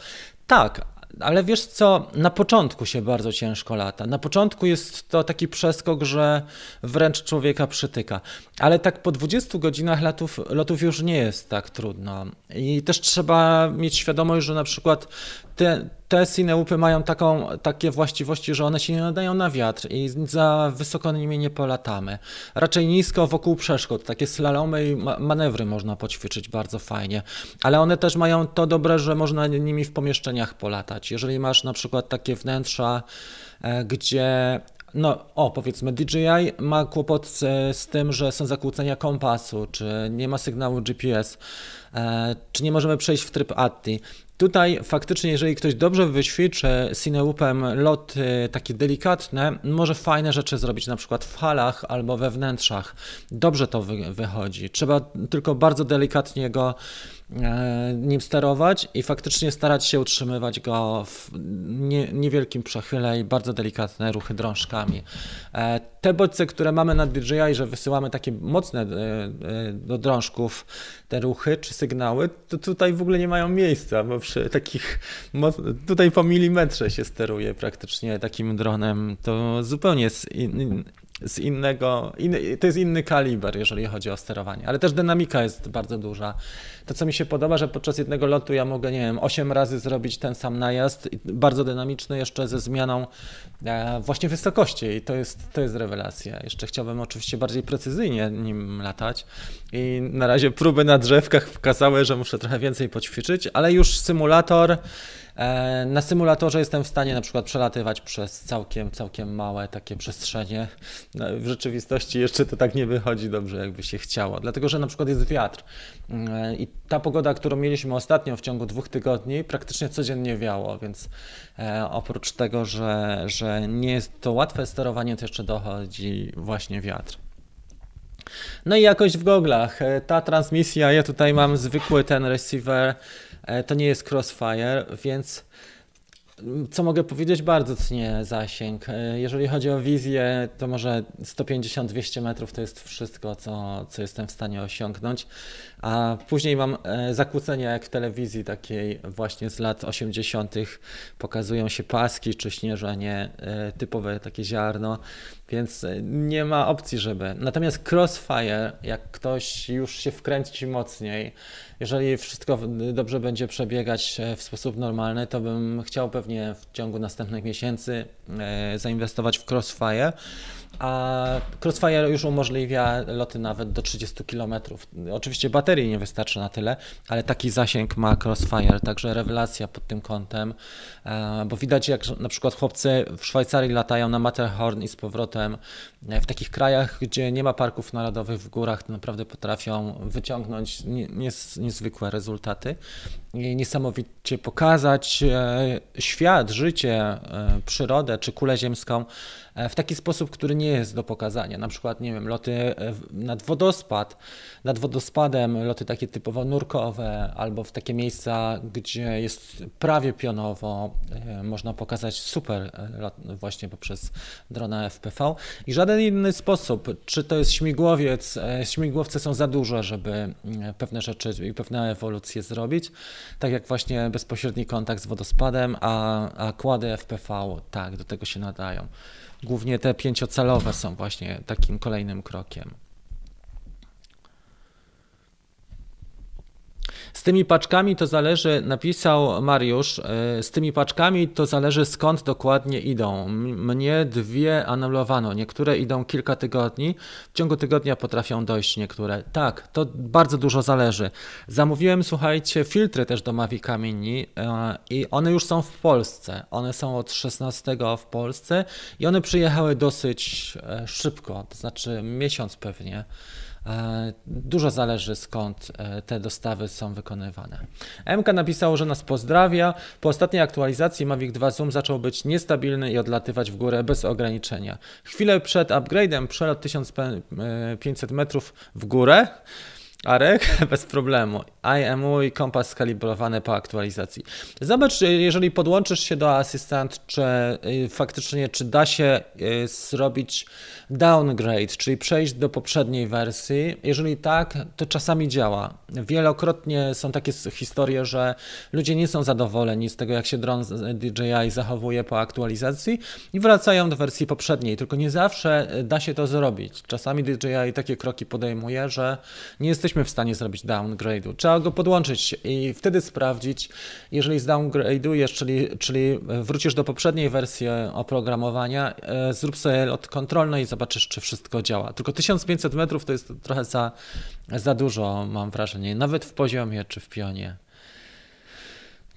Speaker 1: Tak, ale wiesz co, na początku się bardzo ciężko lata. Na początku jest to taki przeskok, że wręcz człowieka przytyka. Ale tak po 20 godzinach lotów, lotów już nie jest tak trudno. I też trzeba mieć świadomość, że na przykład te, te sineupy mają taką, takie właściwości, że one się nie nadają na wiatr i za wysoko nimi nie polatamy. Raczej nisko wokół przeszkód, takie slalomy i manewry można poćwiczyć bardzo fajnie, ale one też mają to dobre, że można nimi w pomieszczeniach polatać. Jeżeli masz na przykład takie wnętrza, e, gdzie no, o, powiedzmy, DJI ma kłopot z, z, tym, że są zakłócenia kompasu, czy nie ma sygnału GPS, e, czy nie możemy przejść w tryb ATTI. Tutaj faktycznie, jeżeli ktoś dobrze wyćwiczy Cineupem loty takie delikatne, może fajne rzeczy zrobić na przykład w halach albo we wnętrzach. Dobrze to wy wychodzi. Trzeba tylko bardzo delikatnie go e, nim sterować i faktycznie starać się utrzymywać go w nie, niewielkim przechyle i bardzo delikatne ruchy drążkami. E, te bodźce, które mamy na DJI, że wysyłamy takie mocne e, do drążków te ruchy czy sygnały, to tutaj w ogóle nie mają miejsca, bo przy takich, tutaj po milimetrze się steruje praktycznie takim dronem, to zupełnie in, z innego, to jest inny kaliber, jeżeli chodzi o sterowanie, ale też dynamika jest bardzo duża. To, co mi się podoba, że podczas jednego lotu ja mogę, nie wiem, 8 razy zrobić ten sam najazd, bardzo dynamiczny, jeszcze ze zmianą e, właśnie wysokości i to jest, to jest rewelacja. Jeszcze chciałbym oczywiście bardziej precyzyjnie nim latać i na razie próby na drzewkach wskazały, że muszę trochę więcej poćwiczyć, ale już symulator na symulatorze jestem w stanie na przykład przelatywać przez całkiem, całkiem małe takie przestrzenie. No, w rzeczywistości jeszcze to tak nie wychodzi dobrze, jakby się chciało, dlatego że na przykład jest wiatr e, i ta pogoda, którą mieliśmy ostatnio w ciągu dwóch tygodni, praktycznie codziennie wiało, więc e, oprócz tego, że, że nie jest to łatwe sterowanie, to jeszcze dochodzi właśnie wiatr. No i jakość w goglach. Ta transmisja, ja tutaj mam zwykły ten receiver E, to nie jest Crossfire, więc co mogę powiedzieć? Bardzo cenię zasięg. E, jeżeli chodzi o wizję, to może 150-200 metrów to jest wszystko, co, co jestem w stanie osiągnąć. A później mam e, zakłócenia jak w telewizji takiej właśnie z lat 80. pokazują się paski czy śnieżenie, typowe takie ziarno, więc nie ma opcji, żeby. Natomiast Crossfire, jak ktoś już się wkręci mocniej, jeżeli wszystko dobrze będzie przebiegać e, w sposób normalny, to bym chciał pewnie w ciągu następnych miesięcy e, zainwestować w Crossfire. A Crossfire już umożliwia loty nawet do 30 km. Oczywiście baterii nie wystarczy na tyle, ale taki zasięg ma Crossfire, także rewelacja pod tym kątem, e, bo widać jak na przykład chłopcy w Szwajcarii latają na Matterhorn i z powrotem w takich krajach, gdzie nie ma parków narodowych w górach, to naprawdę potrafią wyciągnąć niezwykłe rezultaty niesamowicie pokazać e, świat, życie, e, przyrodę czy kulę ziemską e, w taki sposób, który nie jest do pokazania. Na przykład, nie wiem, loty nad wodospad, nad wodospadem, loty takie typowo nurkowe, albo w takie miejsca, gdzie jest prawie pionowo, można pokazać super lot właśnie poprzez drona FPV. I żaden inny sposób, czy to jest śmigłowiec, śmigłowce są za duże, żeby pewne rzeczy i pewne ewolucje zrobić, tak jak właśnie bezpośredni kontakt z wodospadem, a, a kłady FPV, tak, do tego się nadają. Głównie te pięciocalowe są właśnie takim kolejnym krokiem. Z tymi paczkami to zależy, napisał Mariusz, e, z tymi paczkami to zależy skąd dokładnie idą. Mnie dwie anulowano, niektóre idą kilka tygodni, w ciągu tygodnia potrafią dojść niektóre. Tak, to bardzo dużo zależy. Zamówiłem, słuchajcie, filtry też do Mavica Mini e, i one już są w Polsce. One są od 16 w Polsce i one przyjechały dosyć e, szybko, to znaczy miesiąc pewnie. E, dużo zależy skąd e, te dostawy są wykonywane. MK napisał, że nas pozdrawia. Po ostatniej aktualizacji Mavic 2 Zoom zaczął być niestabilny i odlatywać w górę bez ograniczenia. Chwilę przed upgrade'em przelot 1500 metrów w górę. Arek, bez problemu. IMU i kompas skalibrowane po aktualizacji. Zobacz, jeżeli podłączysz się do Assistant, czy y, faktycznie, czy da się y, zrobić downgrade, czyli przejść do poprzedniej wersji. Jeżeli tak, to czasami działa. Wielokrotnie są takie historie, że ludzie nie są zadowoleni z tego, jak się dron DJI zachowuje po aktualizacji i wracają do wersji poprzedniej, tylko nie zawsze y, da się to zrobić. Czasami DJI takie kroki podejmuje, że nie jesteśmy w stanie zrobić downgrade'u. Trzeba go podłączyć i wtedy sprawdzić, jeżeli zdowngradujesz, czyli, czyli wrócisz do poprzedniej wersji oprogramowania, e, zrób sobie lot kontrolny i zobaczysz, czy wszystko działa. Tylko 1500 metrów to jest trochę za, za dużo, mam wrażenie, nawet w poziomie czy w pionie.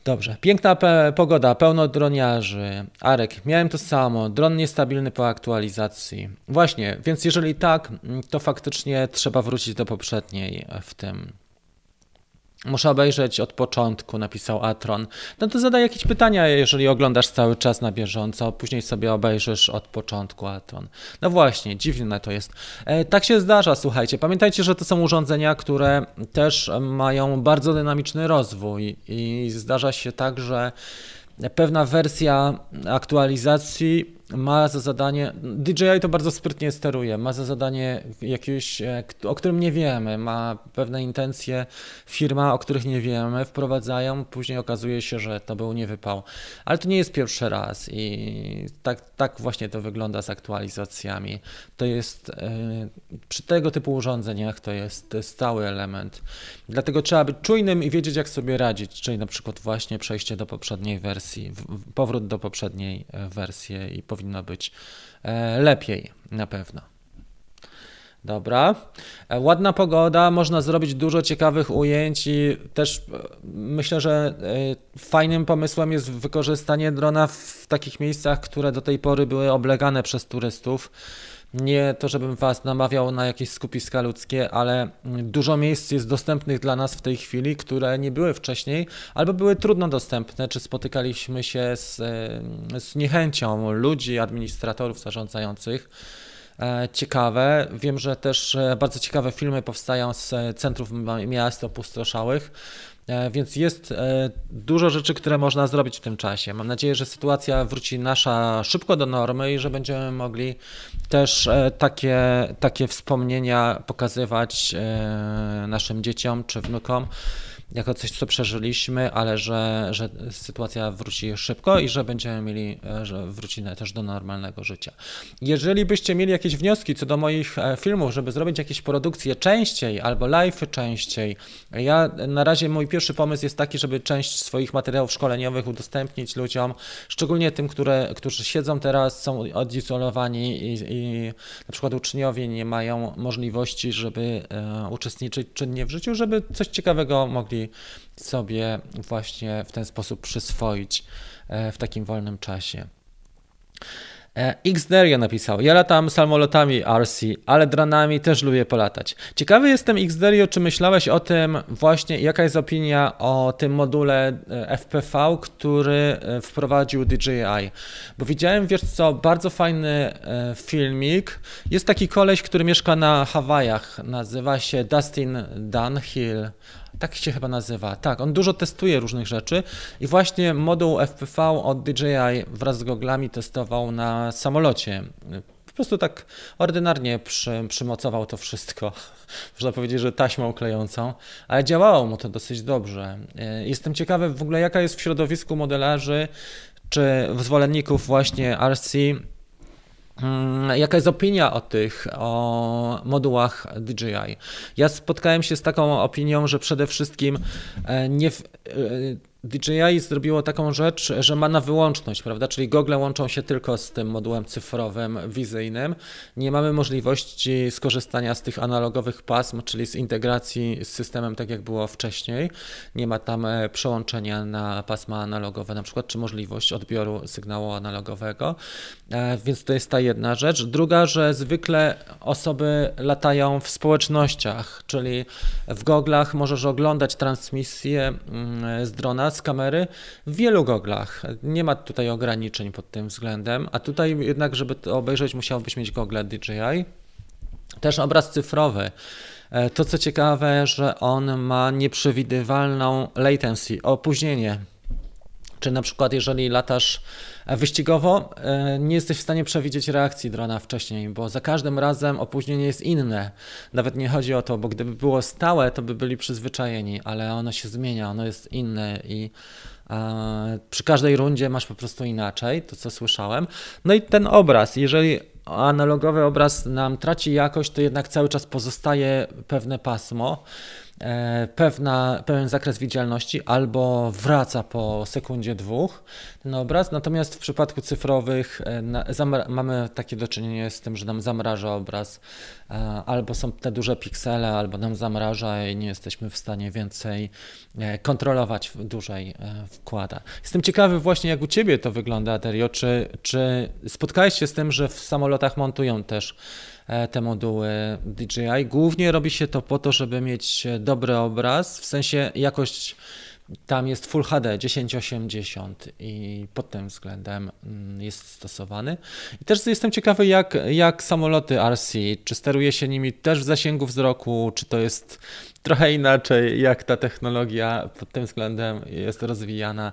Speaker 1: Dobrze, piękna pe pogoda, pełno droniarzy. Arek, miałem to samo, dron niestabilny po aktualizacji. Właśnie, więc jeżeli tak, to faktycznie trzeba wrócić do poprzedniej w tym. Muszę obejrzeć od początku, napisał Atron. No to zadaj jakieś pytania, jeżeli oglądasz cały czas na bieżąco, później sobie obejrzysz od początku Atron. No właśnie, dziwne to jest. E, tak się zdarza, słuchajcie. Pamiętajcie, że to są urządzenia, które też mają bardzo dynamiczny rozwój i zdarza się tak, że pewna wersja aktualizacji ma za zadanie, DJI to bardzo sprytnie steruje, ma za zadanie jakieś, e, o którym nie wiemy, ma pewne intencje firma, o których nie wiemy, wprowadzają, później okazuje się, że to był niewypał. Ale to nie jest pierwszy raz i tak, tak właśnie to wygląda z aktualizacjami. To jest e, przy tego typu urządzeniach to jest stały element. Dlatego trzeba być czujnym i wiedzieć, jak sobie radzić, czyli na przykład właśnie przejście do poprzedniej wersji, powrót do poprzedniej e, wersji i powinno być e, lepiej na pewno. Dobra. E, ładna pogoda, można zrobić dużo ciekawych ujęć i też myślę, że fajnym pomysłem jest wykorzystanie drona w takich miejscach, które do tej pory były oblegane przez turystów. Nie to, żebym Was namawiał na jakieś skupiska ludzkie, ale dużo miejsc jest dostępnych dla nas w tej chwili, które nie były wcześniej albo były trudno dostępne, czy spotykaliśmy się z, e, z niechęcią ludzi, administratorów zarządzających. E, ciekawe. Wiem, że też e, bardzo ciekawe filmy powstają z centrów miast opustoszałych. E, więc jest e, dużo rzeczy, które można zrobić w tym czasie. Mam nadzieję, że sytuacja wróci nasza szybko do normy i że będziemy mogli też e, takie, takie wspomnienia pokazywać naszym dzieciom czy wnukom jako coś, co przeżyliśmy, ale że, że sytuacja wróci szybko i że będziemy mieli, e, że wrócimy też do normalnego życia. Jeżeli byście mieli jakieś wnioski co do moich e, filmów, żeby zrobić jakieś produkcje częściej albo live częściej, ja na razie mój pierwszy pomysł jest taki, żeby część swoich materiałów szkoleniowych udostępnić ludziom, szczególnie tym, które, którzy siedzą teraz, są odizolowani i, i na przykład uczniowie nie mają możliwości, żeby e, uczestniczyć czynnie w życiu, żeby coś ciekawego mogli sobie właśnie w ten sposób przyswoić e, w takim wolnym czasie. E, Xderio napisał, ja latam samolotami RC, ale dronami też lubię polatać. Ciekawy jestem Xderio, czy myślałeś o tym właśnie, jaka jest opinia o tym module e, FPV, który wprowadził DJI. Bo widziałem, wiesz co, bardzo fajny filmik. Jest taki koleś, który mieszka na Hawajach, nazywa się Dustin Dunhill tak się chyba nazywa. Tak, on dużo testuje różnych rzeczy i właśnie moduł FPV od DJI wraz z goglami testował na samolocie. Po prostu tak ordynarnie przy, przymocował to wszystko. Można powiedzieć, że taśmą klejącą, ale działało mu to dosyć dobrze. E, jestem ciekawy w ogóle, jaka jest w środowisku modelarzy czy zwolenników właśnie RC jaka jest opinia o tych o modułach DJI? Ja spotkałem się z taką opinią, że przede wszystkim e, nie w, e, DJI zrobiło taką rzecz, że ma na wyłączność, prawda? Czyli gogle łączą się tylko z tym modułem cyfrowym, wizyjnym. Nie mamy możliwości skorzystania z tych analogowych pasm, czyli z integracji z systemem, tak jak było wcześniej. Nie ma tam e, przełączenia na pasma analogowe, na przykład, czy możliwość odbioru sygnału analogowego. E, więc to jest ta jedna rzecz. Druga, że zwykle osoby latają w społecznościach, czyli w goglach możesz oglądać transmisję mm, z drona z kamery w wielu goglach. Nie ma tutaj ograniczeń pod tym względem, a tutaj jednak, żeby to obejrzeć, musiałbyś mieć gogle DJI. Też obraz cyfrowy. E, to co ciekawe, że on ma nieprzewidywalną latency, opóźnienie. Czy na przykład jeżeli latasz wyścigowo, e, nie jesteś w stanie przewidzieć reakcji drona wcześniej, bo za każdym razem opóźnienie jest inne. Nawet nie chodzi o to, bo gdyby było stałe, to by byli przyzwyczajeni, ale ono się zmienia, ono jest inne i przy każdej rundzie masz po prostu inaczej, to co słyszałem. No i ten obraz, jeżeli analogowy obraz nam traci jakość, to jednak cały czas pozostaje pewne pasmo. E, pewna, pewien zakres widzialności albo wraca po sekundzie dwóch ten obraz. Natomiast w przypadku cyfrowych e, mamy takie do czynienia z tym, że nam zamraża obraz, e, albo są te duże piksele, albo nam zamraża i nie jesteśmy w stanie więcej kontrolować dłużej wkłada. Jestem ciekawy właśnie jak u Ciebie to wygląda, Aterio, czy, czy spotkałeś się z tym, że w samolotach montują też te moduły DJI. Głównie robi się to po to, żeby mieć dobry obraz, w sensie jakość tam jest Full HD 1080 i pod tym względem mm, jest stosowany. I też jestem ciekawy, jak, jak samoloty RC, czy steruje się nimi też w zasięgu wzroku, czy to jest trochę inaczej, jak ta technologia pod tym względem jest rozwijana,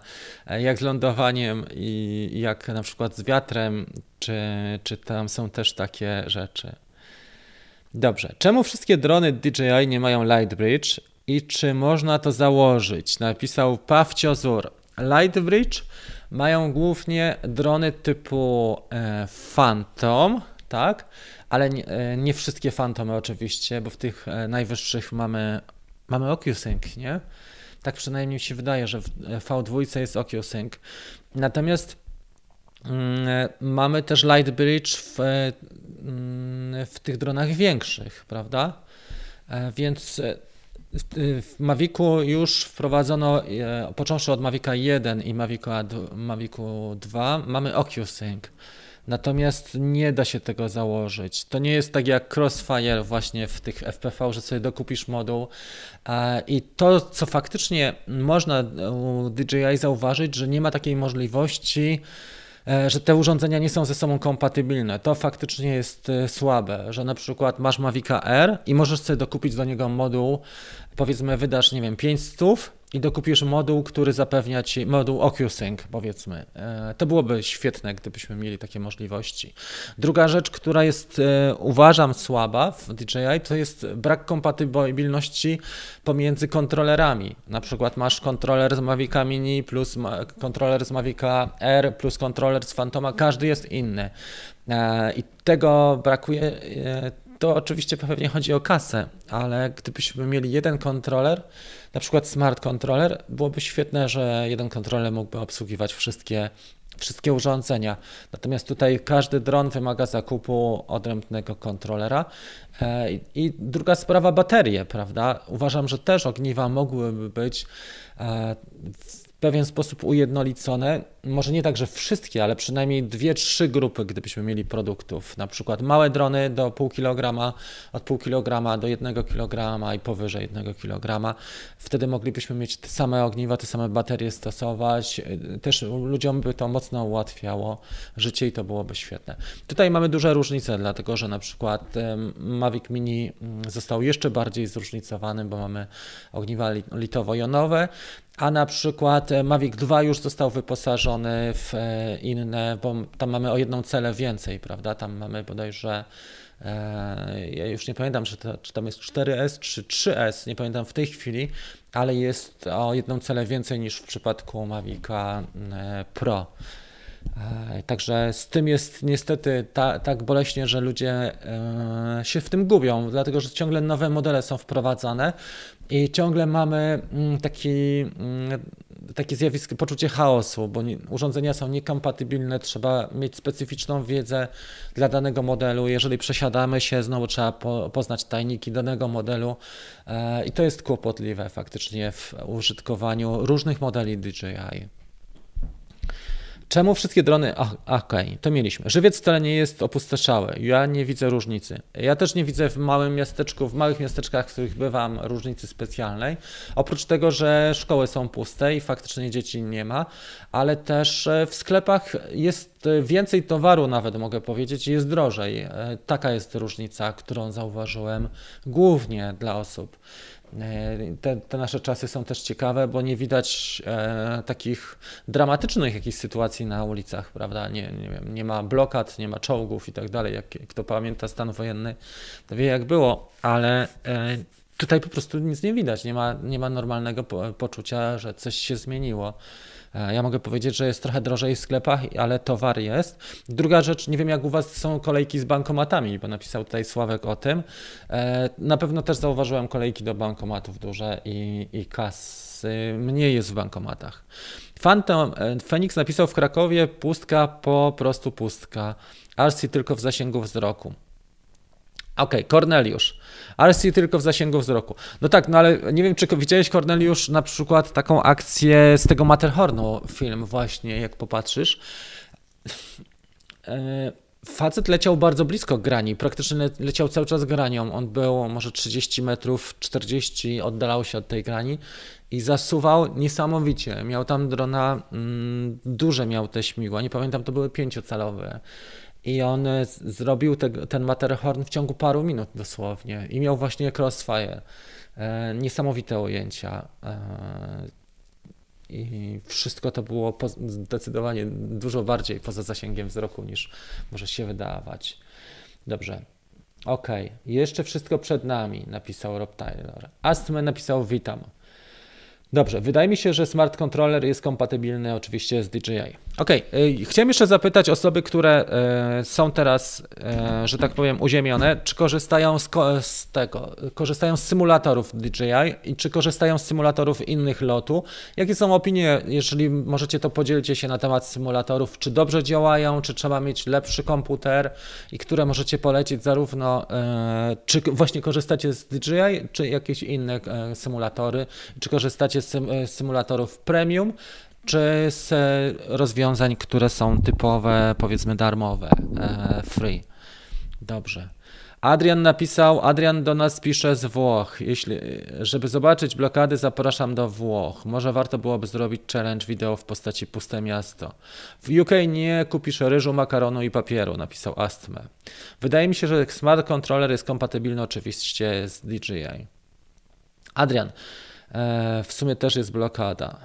Speaker 1: jak z lądowaniem i jak na przykład z wiatrem, czy, czy tam są też takie rzeczy. Dobrze. Czemu wszystkie drony DJI nie mają Lightbridge i czy można to założyć? Napisał Pawciozur. Lightbridge mają głównie drony typu e, Phantom, tak? Ale nie, e, nie, wszystkie Phantomy oczywiście, bo w tych e, najwyższych mamy, mamy OcuSync, nie? Tak przynajmniej mi się wydaje, że w V2 jest OcuSync. Natomiast mm, mamy też Lightbridge w, mm, w tych dronach większych, prawda? Więc w Mavicu już wprowadzono, e, począwszy od Mavica 1 i Mavica, Mavicu 2, mamy OcuSync. Natomiast nie da się tego założyć. To nie jest tak jak Crossfire właśnie w tych FPV, że sobie dokupisz moduł. I to, co faktycznie można u DJI zauważyć, że nie ma takiej możliwości, E, że te urządzenia nie są ze sobą kompatybilne. To faktycznie jest e, słabe, że na przykład masz Mavica R i możesz sobie dokupić do niego moduł, powiedzmy wydasz, nie wiem, 500 i dokupisz moduł, który zapewnia ci, moduł OcuSync powiedzmy. E, to byłoby świetne, gdybyśmy mieli takie możliwości. Druga rzecz, która jest e, uważam słaba w DJI, to jest brak kompatybilności pomiędzy kontrolerami. Na przykład masz kontroler z Mavica Mini plus kontroler z Mavica R plus kontroler z Phantoma, każdy jest inny. E, I tego brakuje to oczywiście pewnie chodzi o kasę, ale gdybyśmy mieli jeden kontroler, na przykład smart controller, byłoby świetne, że jeden kontroler mógłby obsługiwać wszystkie, wszystkie urządzenia. Natomiast tutaj każdy dron wymaga zakupu odrębnego kontrolera. E, I druga sprawa, baterie, prawda? Uważam, że też ogniwa mogłyby być e, pewien sposób ujednolicone. Może nie tak, że wszystkie, ale przynajmniej dwie, trzy grupy, gdybyśmy mieli produktów. Na przykład małe drony do pół kilograma, od pół kilograma do jednego kilograma i powyżej jednego kilograma. Wtedy moglibyśmy mieć te same ogniwa, te same baterie stosować. Też ludziom by to mocno ułatwiało życie i to byłoby świetne. Tutaj mamy duże różnice, dlatego że na przykład Mavic Mini mm, został jeszcze bardziej zróżnicowany, bo mamy ogniwa litowo-jonowe, a na przykład e, Mavic 2 już został wyposażony w e, inne, bo tam mamy o jedną celę więcej, prawda? Tam mamy bodajże e, ja już nie pamiętam, czy, to, czy tam jest 4S czy 3S, nie pamiętam w tej chwili, ale jest o jedną celę więcej niż w przypadku Mavica Pro. Także z tym jest niestety ta, tak boleśnie, że ludzie się w tym gubią, dlatego że ciągle nowe modele są wprowadzane i ciągle mamy mm, taki, mm, takie zjawisko, poczucie chaosu, bo urządzenia są niekompatybilne, trzeba mieć specyficzną wiedzę dla danego modelu. Jeżeli przesiadamy się, znowu trzeba po, poznać tajniki danego modelu e, i to jest kłopotliwe faktycznie w użytkowaniu różnych modeli DJI. Czemu wszystkie drony? Okej, okay, to mieliśmy. Żywiec wcale nie jest opustoszały. Ja nie widzę różnicy. Ja też nie widzę w małym miasteczku, w małych miasteczkach, w których bywam, różnicy specjalnej. Oprócz tego, że szkoły są puste i faktycznie dzieci nie ma, ale też e, w sklepach jest więcej towaru, nawet mogę powiedzieć, jest drożej. E, taka jest różnica, którą zauważyłem głównie dla osób. E, te, te, nasze czasy są też ciekawe, bo nie widać e, takich dramatycznych jakichś sytuacji na ulicach, prawda? Nie, nie, wiem, nie ma blokad, nie ma czołgów i tak dalej. Jak, kto pamięta stan wojenny, to wie jak było, ale e, tutaj po prostu nic nie widać. Nie ma, nie ma normalnego po, poczucia, że coś się zmieniło. E, ja mogę powiedzieć, że jest trochę drożej w sklepach, ale towar jest. Druga rzecz, nie wiem jak u Was są kolejki z bankomatami, bo napisał tutaj Sławek o tym. E, na pewno też zauważyłem kolejki do bankomatów duże i, i kasy mniej jest w bankomatach. Phantom, e, Phoenix napisał w Krakowie pustka, po prostu pustka. RC tylko w zasięgu wzroku. OK, Korneliusz. RC tylko w zasięgu wzroku. No tak, no ale nie wiem, czy widziałeś, Korneliusz, na przykład taką akcję z tego Matterhornu film właśnie, jak popatrzysz. E, facet leciał bardzo blisko grani, praktycznie leciał cały czas granią. On był może 30 metrów, 40 oddalał się od tej grani i zasuwał niesamowicie. Miał tam drona, mm, duże miał te śmigła, nie pamiętam, to były pięciocalowe. I on e, zrobił te, ten Matterhorn w ciągu paru minut dosłownie i miał właśnie crossfire. E, niesamowite ujęcia. E, I wszystko to było zdecydowanie dużo bardziej poza zasięgiem wzroku niż może się wydawać. Dobrze. OK, jeszcze wszystko przed nami, napisał Rob Taylor. Astme napisał witam. Dobrze, wydaje mi się, że smart controller jest kompatybilny oczywiście z DJI. Ok, chciałem jeszcze zapytać osoby, które e, są teraz, e, że tak powiem, uziemione, czy korzystają z, z, tego, korzystają z symulatorów DJI i czy korzystają z symulatorów innych lotu. Jakie są opinie, jeżeli możecie to podzielcie się na temat symulatorów, czy dobrze działają, czy trzeba mieć lepszy komputer i które możecie polecić zarówno, e, czy właśnie korzystacie z DJI, czy jakieś inne symulatory, czy korzystacie z symulatorów premium, czy z rozwiązań, które są typowe, powiedzmy darmowe, e, free. Dobrze. Adrian napisał, Adrian do nas pisze z Włoch. Jeśli, żeby zobaczyć blokady, zapraszam do Włoch. Może warto byłoby zrobić challenge wideo w postaci puste miasto. W UK nie kupisz ryżu, makaronu i papieru, napisał Astme. Wydaje mi się, że smart controller jest kompatybilny oczywiście z DJI. Adrian, e, w sumie też jest blokada.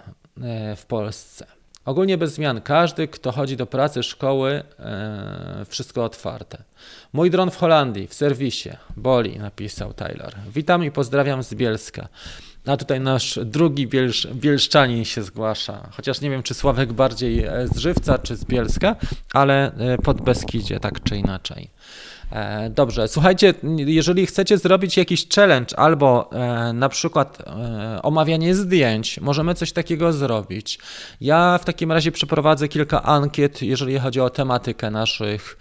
Speaker 1: E, w Polsce. Ogólnie bez zmian. Każdy, kto chodzi do pracy, szkoły, e, wszystko otwarte. Mój dron w Holandii, w serwisie. Boli, napisał Taylor. Witam i pozdrawiam z Bielska. A tutaj nasz drugi bielsz, bielszczanin się zgłasza. Chociaż nie wiem, czy Sławek bardziej e, z Żywca, czy z Bielska, ale pod Beskidzie, tak czy inaczej. E, dobrze, słuchajcie, jeżeli chcecie zrobić jakiś challenge albo e, na przykład e, omawianie zdjęć, możemy coś takiego zrobić. Ja w takim razie przeprowadzę kilka ankiet, jeżeli chodzi o tematykę naszych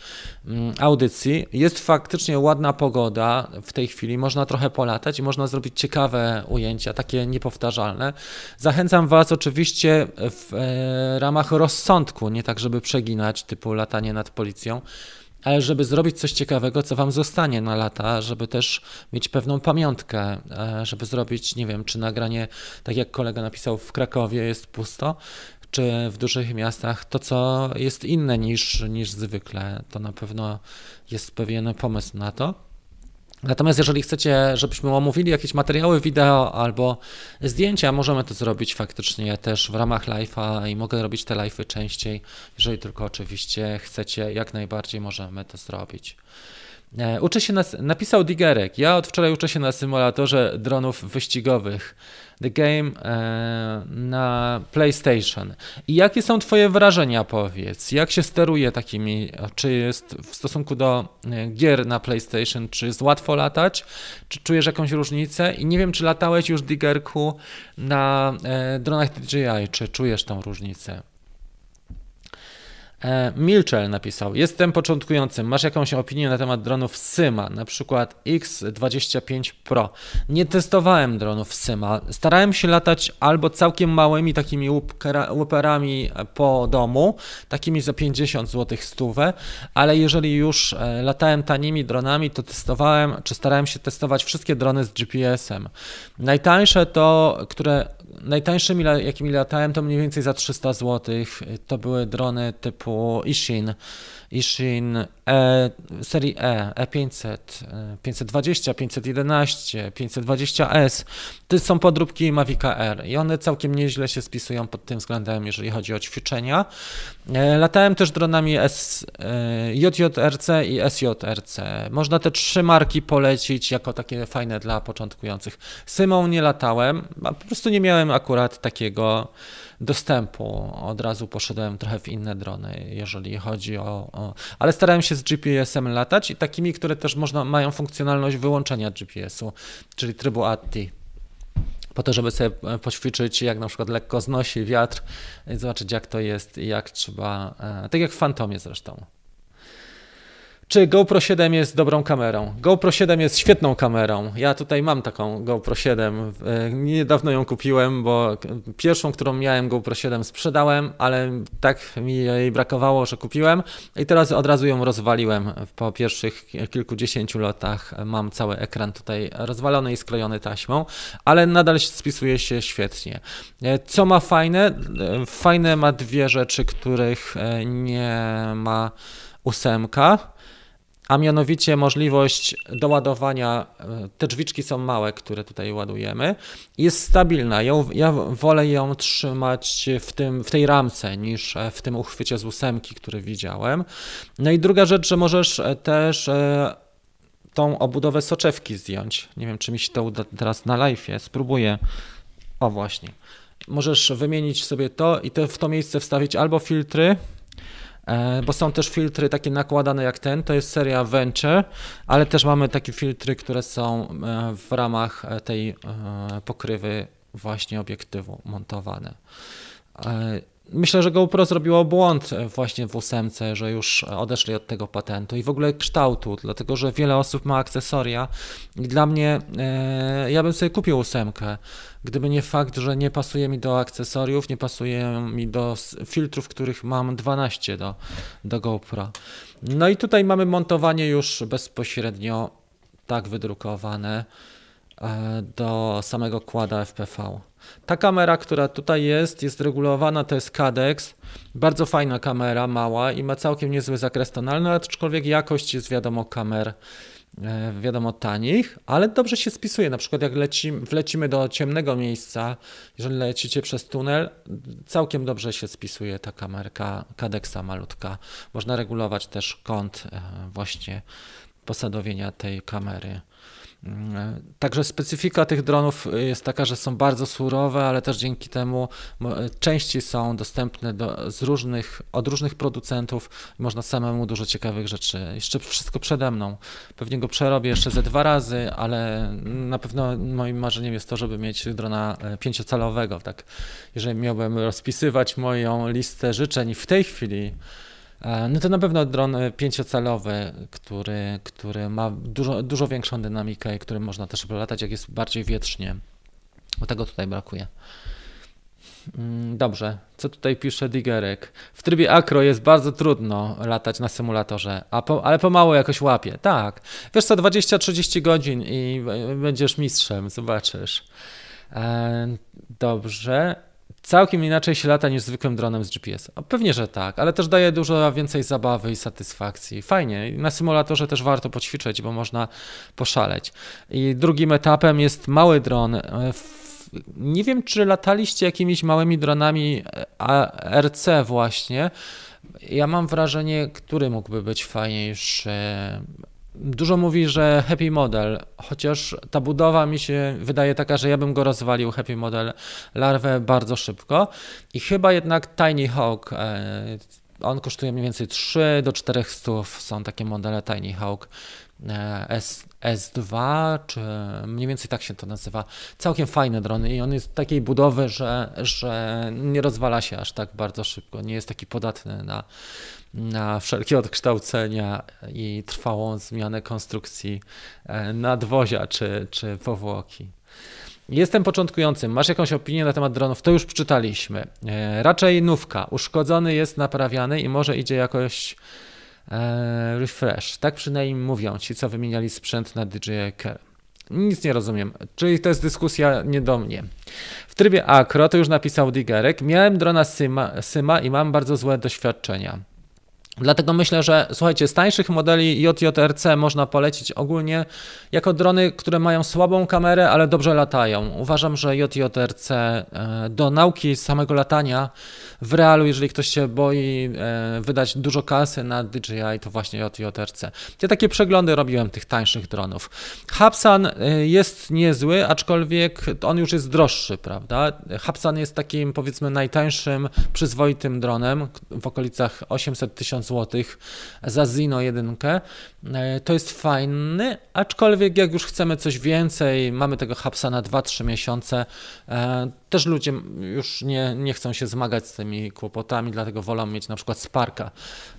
Speaker 1: mm, audycji. Jest faktycznie ładna pogoda w tej chwili, można trochę polatać i można zrobić ciekawe ujęcia, takie niepowtarzalne. Zachęcam Was oczywiście w ramach rozsądku, nie tak, żeby przeginać, typu latanie nad policją ale żeby zrobić coś ciekawego, co wam zostanie na lata, żeby też mieć pewną pamiątkę, e, żeby zrobić, nie wiem, czy nagranie, tak jak kolega napisał, w Krakowie jest pusto, czy w dużych miastach to, co jest inne niż, niż zwykle. To na pewno jest pewien pomysł na to. Natomiast jeżeli chcecie, żebyśmy omówili jakieś materiały wideo albo zdjęcia, możemy to zrobić faktycznie też w ramach live'a i mogę robić te live'y częściej. Jeżeli tylko oczywiście chcecie, jak najbardziej możemy to zrobić. E, uczę się na, napisał Digerek. Ja od wczoraj uczę się na symulatorze dronów wyścigowych. The Game e, na PlayStation. I jakie są Twoje wrażenia, powiedz? Jak się steruje takimi? Czy jest w stosunku do e, gier na PlayStation, czy jest łatwo latać? Czy czujesz jakąś różnicę? I nie wiem, czy latałeś już Digerku na dronach DJI, czy czujesz tą różnicę? E, Milczell napisał: Jestem początkującym. Masz jakąś opinię na temat dronów Syma, na przykład X25 Pro? Nie testowałem dronów Syma. Starałem się latać albo całkiem małymi takimi łuperami po domu, takimi za 50 zł stówę, ale jeżeli już e, latałem tanimi dronami, to testowałem, czy starałem się testować wszystkie drony z GPS-em. Najtańsze to, które najtańszymi, jakimi latałem, to mniej więcej za 300 zł. To były drony typu Ishin, Ishin E, serii E, E500, 520, 511, 520S. To są podróbki Mavic R i one całkiem nieźle się spisują pod tym względem, jeżeli chodzi o ćwiczenia. E, latałem też dronami S, e, JJRC i SJRC. Można te trzy marki polecić jako takie fajne dla początkujących. Symą nie latałem, po prostu nie miałem akurat takiego dostępu. Od razu poszedłem trochę w inne drony, jeżeli chodzi o. o... Ale starałem się z GPS-em latać i takimi, które też można, mają funkcjonalność wyłączenia GPS-u, czyli trybu ATI po to, żeby sobie poćwiczyć, jak na przykład lekko znosi wiatr, i zobaczyć jak to jest i jak trzeba, e, tak jak w Fantomie zresztą. Czy GoPro 7 jest dobrą kamerą? GoPro 7 jest świetną kamerą. Ja tutaj mam taką GoPro 7. E, niedawno ją kupiłem, bo pierwszą, którą miałem GoPro 7 sprzedałem, ale tak mi jej brakowało, że kupiłem i teraz od razu ją rozwaliłem. Po pierwszych kilkudziesięciu latach mam cały ekran tutaj rozwalony i sklejony taśmą, ale nadal spisuje się świetnie. E, co ma fajne? E, fajne ma dwie rzeczy, których nie ma ósemka a mianowicie możliwość doładowania, e, te drzwiczki są małe, które tutaj ładujemy, jest stabilna. Ja, wolę ją trzymać w, tym, w tej ramce niż e, w tym uchwycie z ósemki, który widziałem. No i druga rzecz, że możesz e, też tą obudowę soczewki zdjąć. Nie wiem, czy mi się to uda teraz na live. Spróbuję. O właśnie. Możesz wymienić sobie to i te, w to miejsce wstawić albo filtry, bo są też filtry takie nakładane jak ten, to jest seria Venture, ale też mamy takie filtry, które są e, w ramach e, tej pokrywy właśnie obiektywu montowane. Myślę, że GoPro zrobiło błąd właśnie w ósemce, że już odeszli od tego patentu i w ogóle kształtu, dlatego że wiele osób ma akcesoria i dla mnie, ja bym sobie kupił ósemkę, Gdyby nie fakt, że nie pasuje mi do akcesoriów, nie pasuje mi do filtrów, których mam 12 do, do GoPro. No i tutaj mamy montowanie już bezpośrednio tak wydrukowane e, do samego kłada FPV. Ta kamera, która tutaj jest, jest regulowana, to jest Cadex. Bardzo fajna kamera, mała i ma całkiem niezły zakres tonalny, aczkolwiek jakość jest wiadomo kamer E, wiadomo, tanich, ale dobrze się spisuje. Na przykład, jak leci, wlecimy do ciemnego miejsca, jeżeli lecicie przez tunel, całkiem dobrze się spisuje ta kamerka Kadeksa malutka. Można regulować też kąt e, właśnie posadowienia tej kamery. Mm, także specyfika tych dronów jest taka, że są bardzo surowe, ale też dzięki temu części są dostępne do, z różnych, od różnych producentów. Można samemu dużo ciekawych rzeczy. Jeszcze wszystko przede mną. Pewnie go przerobię jeszcze ze dwa razy, ale na pewno moim marzeniem jest to, żeby mieć drona e, pięciocalowego. Tak? Jeżeli miałbym rozpisywać moją listę życzeń w tej chwili, E, no to na pewno dron e, pięciocalowy, który, który ma dużo, dużo większą dynamikę i którym można też latać, jak jest bardziej wietrznie. Bo tego tutaj brakuje. Mm, dobrze, co tutaj pisze Digerek? W trybie akro jest bardzo trudno latać na symulatorze, a po, ale pomału jakoś łapie. Tak, wiesz co, 20-30 godzin i będziesz mistrzem, zobaczysz. E, dobrze. Całkiem inaczej się lata niż zwykłym dronem z GPS. A pewnie, że tak, ale też daje dużo więcej zabawy i satysfakcji. Fajnie. Na symulatorze też warto poćwiczyć, bo można poszaleć. I drugim etapem jest mały dron. Nie wiem, czy lataliście jakimiś małymi dronami RC właśnie. Ja mam wrażenie, który mógłby być fajniejszy. Dużo mówi, że Happy Model, chociaż ta budowa mi się wydaje taka, że ja bym go rozwalił, Happy Model, larwę bardzo szybko. I chyba jednak Tiny Hawk, e, on kosztuje mniej więcej 3 do 400 są takie modele Tiny Hawk. E, S, S2, czy mniej więcej tak się to nazywa. Całkiem fajny dron i on jest takiej budowy, że, że nie rozwala się aż tak bardzo szybko, nie jest taki podatny na, na wszelkie odkształcenia i trwałą zmianę konstrukcji e, nadwozia czy, czy powłoki. Jestem początkującym. Masz jakąś opinię na temat dronów? To już przeczytaliśmy. E, raczej nówka. Uszkodzony jest naprawiany i może idzie jakoś e, refresh. Tak przynajmniej mówią ci, co wymieniali sprzęt na DJI Care. Nic nie rozumiem. Czyli to jest dyskusja nie do mnie. W trybie akro, to już napisał Digerek, miałem drona Syma, Syma i mam bardzo złe doświadczenia. Dlatego myślę, że słuchajcie, z tańszych modeli JJRC można polecić ogólnie jako drony, które mają słabą kamerę, ale dobrze latają. Uważam, że JJRC e, do nauki samego latania w realu, jeżeli ktoś się boi e, wydać dużo kasy na DJI, to właśnie JJRC. Ja takie przeglądy robiłem tych tańszych dronów. Hubsan e, jest niezły, aczkolwiek on już jest droższy, prawda? Hubsan jest takim powiedzmy najtańszym, przyzwoitym dronem w okolicach 800 tysięcy zł za Zino 1. E, to jest fajny, aczkolwiek jak już chcemy coś więcej, mamy tego hapsa na 2-3 miesiące, e, też ludzie już nie, nie chcą się zmagać z tymi kłopotami, dlatego wolą mieć na przykład Sparka.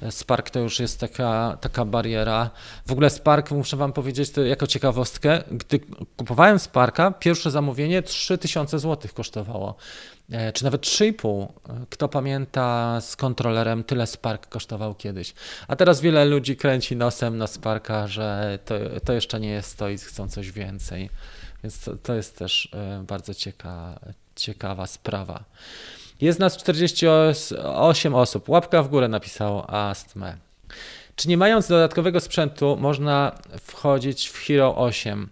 Speaker 1: E, Spark to już jest taka, taka bariera. W ogóle Spark, muszę Wam powiedzieć to jako ciekawostkę, gdy kupowałem Sparka, pierwsze zamówienie 3000 zł kosztowało. E, czy nawet 3,5. Kto pamięta z kontrolerem, tyle Spark kosztował kiedyś. A teraz wiele ludzi kręci nosem na Sparka, że to, to jeszcze nie jest to i chcą coś więcej. Więc to, to jest też e, bardzo cieka, ciekawa sprawa. Jest nas 48 osób. Łapka w górę napisał Astme. Czy nie mając dodatkowego sprzętu można wchodzić w Hero 8?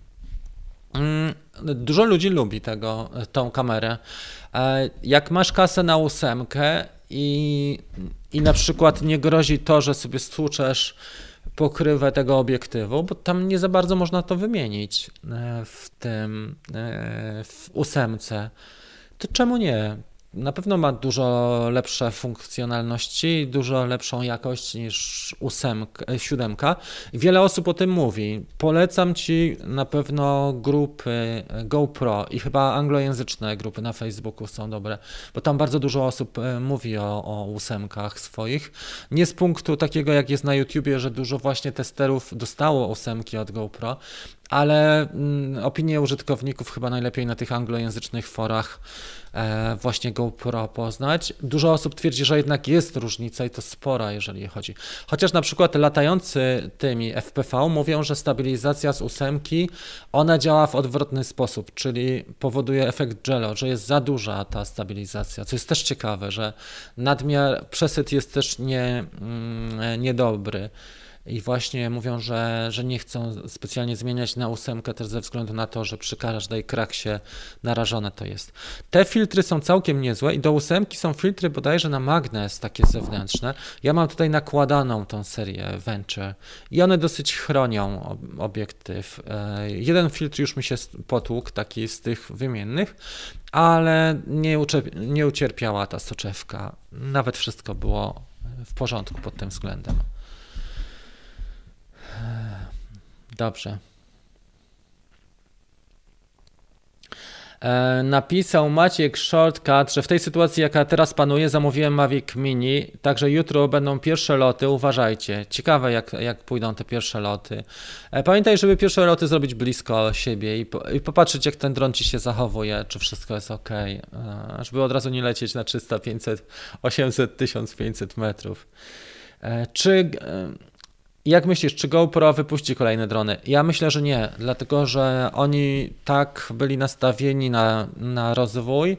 Speaker 1: Mm, dużo ludzi lubi tego, tą kamerę. E, jak masz kasę na ósemkę i, i na przykład nie grozi to, że sobie stłuczesz pokrywę tego obiektywu, bo tam nie za bardzo można to wymienić e, w tym, e, w ósemce, to czemu nie? Na pewno ma dużo lepsze funkcjonalności, dużo lepszą jakość niż ósemka, e, siódemka. Wiele osób o tym mówi. Polecam Ci na pewno grupy e, GoPro i chyba anglojęzyczne grupy na Facebooku są dobre, bo tam bardzo dużo osób e, mówi o, o ósemkach swoich. Nie z punktu takiego, jak jest na YouTubie, że dużo właśnie testerów dostało ósemki od GoPro, ale mm, opinie użytkowników chyba najlepiej na tych anglojęzycznych forach e, właśnie GoPro poznać. Dużo osób twierdzi, że jednak jest różnica i to spora, jeżeli chodzi. Chociaż na przykład latający tymi FPV mówią, że stabilizacja z ósemki, ona działa w odwrotny sposób, czyli powoduje efekt jello, że jest za duża ta stabilizacja, co jest też ciekawe, że nadmiar, przesyt jest też nie, mm, niedobry. I właśnie mówią, że, że nie chcą specjalnie zmieniać na ósemkę też ze względu na to, że przy każdej kraksie narażone to jest. Te filtry są całkiem niezłe i do ósemki są filtry bodajże na magnes takie zewnętrzne. Ja mam tutaj nakładaną tą serię Venture i one dosyć chronią obiektyw. E, jeden filtr już mi się potłukł, taki z tych wymiennych, ale nie, nie ucierpiała ta soczewka. Nawet wszystko było w porządku pod tym względem. Dobrze. E, napisał Maciek Shortcut, że w tej sytuacji, jaka teraz panuje, zamówiłem Mavic Mini, także jutro będą pierwsze loty, uważajcie. Ciekawe, jak, jak pójdą te pierwsze loty. E, pamiętaj, żeby pierwsze loty zrobić blisko siebie i, po, i popatrzeć, jak ten dron ci się zachowuje, czy wszystko jest ok, e, żeby od razu nie lecieć na 300, 500, 800, 1500 metrów. Czy jak myślisz, czy GoPro wypuści kolejne drony? Ja myślę, że nie, dlatego że oni tak byli nastawieni na, na rozwój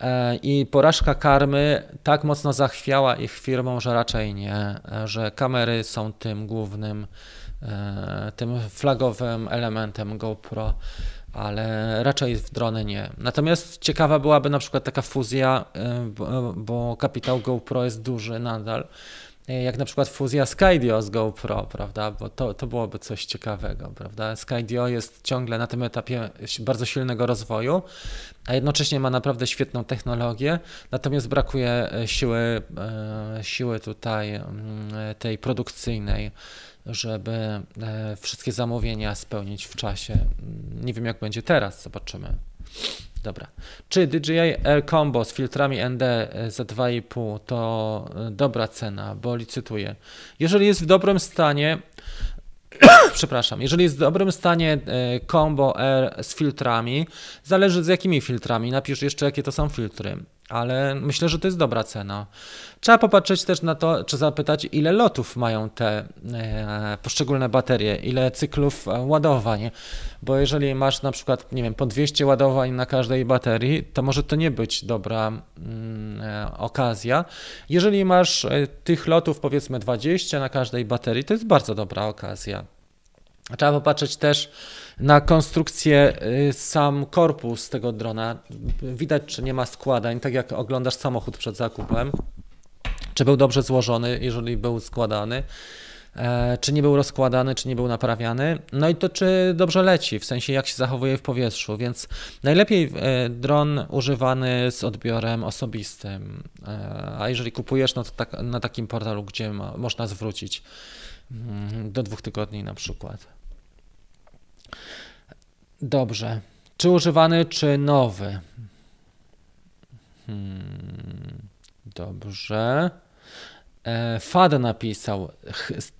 Speaker 1: e, i porażka karmy tak mocno zachwiała ich firmą, że raczej nie, e, że kamery są tym głównym, e, tym flagowym elementem GoPro ale raczej w drony nie. Natomiast ciekawa byłaby na przykład taka fuzja, bo, bo kapitał GoPro jest duży nadal E, jak na przykład fuzja Skydio z GoPro, prawda, bo to, to byłoby coś ciekawego, prawda. Skydio jest ciągle na tym etapie bardzo silnego rozwoju, a jednocześnie ma naprawdę świetną technologię, natomiast brakuje e, siły, e, siły tutaj mm, tej produkcyjnej, żeby wszystkie zamówienia spełnić w czasie. Nie wiem jak będzie teraz, zobaczymy. Dobra. Czy DJI Air Combo z filtrami ND za 2,5 to e, dobra cena, bo licytuję. Jeżeli jest w dobrym stanie, przepraszam, jeżeli jest w dobrym stanie e, Combo Air z filtrami, zależy z jakimi filtrami, napisz jeszcze jakie to są filtry ale myślę, że to jest dobra cena. Trzeba popatrzeć też na to, czy zapytać, ile lotów mają te e, poszczególne baterie, ile cyklów e, ładowań, bo jeżeli masz na przykład, nie wiem, po 200 ładowań na każdej baterii, to może to nie być dobra mm, e, okazja. Jeżeli masz e, tych lotów powiedzmy 20 na każdej baterii, to jest bardzo dobra okazja. Trzeba popatrzeć też na konstrukcję, y, sam korpus tego drona. Widać, czy nie ma składań, tak jak oglądasz samochód przed zakupem. Czy był dobrze złożony, jeżeli był składany, e, czy nie był rozkładany, czy nie był naprawiany. No i to, czy dobrze leci, w sensie jak się zachowuje w powietrzu. Więc najlepiej e, dron używany z odbiorem osobistym. E, a jeżeli kupujesz, no to tak, na takim portalu, gdzie ma, można zwrócić mm, do dwóch tygodni na przykład. Dobrze. Czy używany, czy nowy? Hmm, dobrze. E, Fad napisał,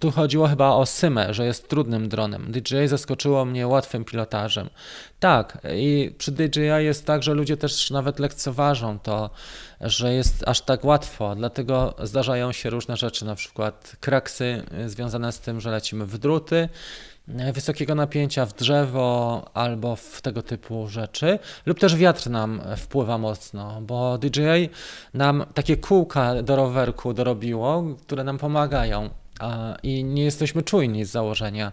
Speaker 1: tu chodziło chyba o Symę, że jest trudnym dronem. DJI zaskoczyło mnie łatwym pilotażem. Tak, i przy DJI jest tak, że ludzie też nawet lekceważą to, że jest aż tak łatwo, dlatego zdarzają się różne rzeczy, na przykład kraksy związane z tym, że lecimy w druty, wysokiego napięcia w drzewo albo w tego typu rzeczy, lub też wiatr nam wpływa mocno, bo DJI nam takie kółka do rowerku dorobiło, które nam pomagają i nie jesteśmy czujni z założenia,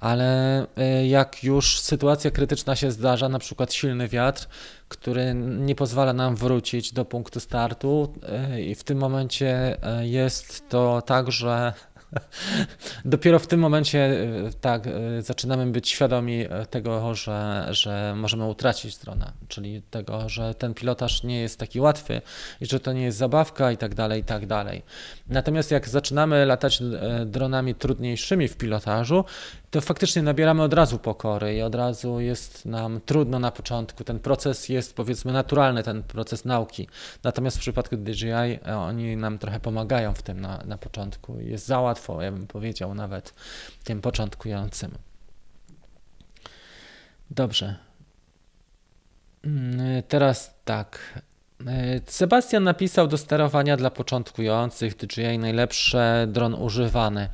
Speaker 1: ale y, jak już sytuacja krytyczna się zdarza, na przykład silny wiatr, który nie pozwala nam wrócić do punktu startu y, i w tym momencie jest to tak, że Dopiero w tym momencie e, tak, e, zaczynamy być świadomi e, tego, że, że możemy utracić drona, czyli tego, że ten pilotaż nie jest taki łatwy i że to nie jest zabawka i tak dalej, i tak dalej. Natomiast jak zaczynamy latać dronami trudniejszymi w pilotażu, to faktycznie nabieramy od razu pokory i od razu jest nam trudno na początku. Ten proces jest powiedzmy naturalny, ten proces nauki. Natomiast w przypadku DJI e, oni nam trochę pomagają w tym na, na początku. Jest za łatwo, ja bym powiedział, nawet tym początkującym. Dobrze. Mm, teraz tak. E, Sebastian napisał do sterowania dla początkujących DJI najlepsze dron używany.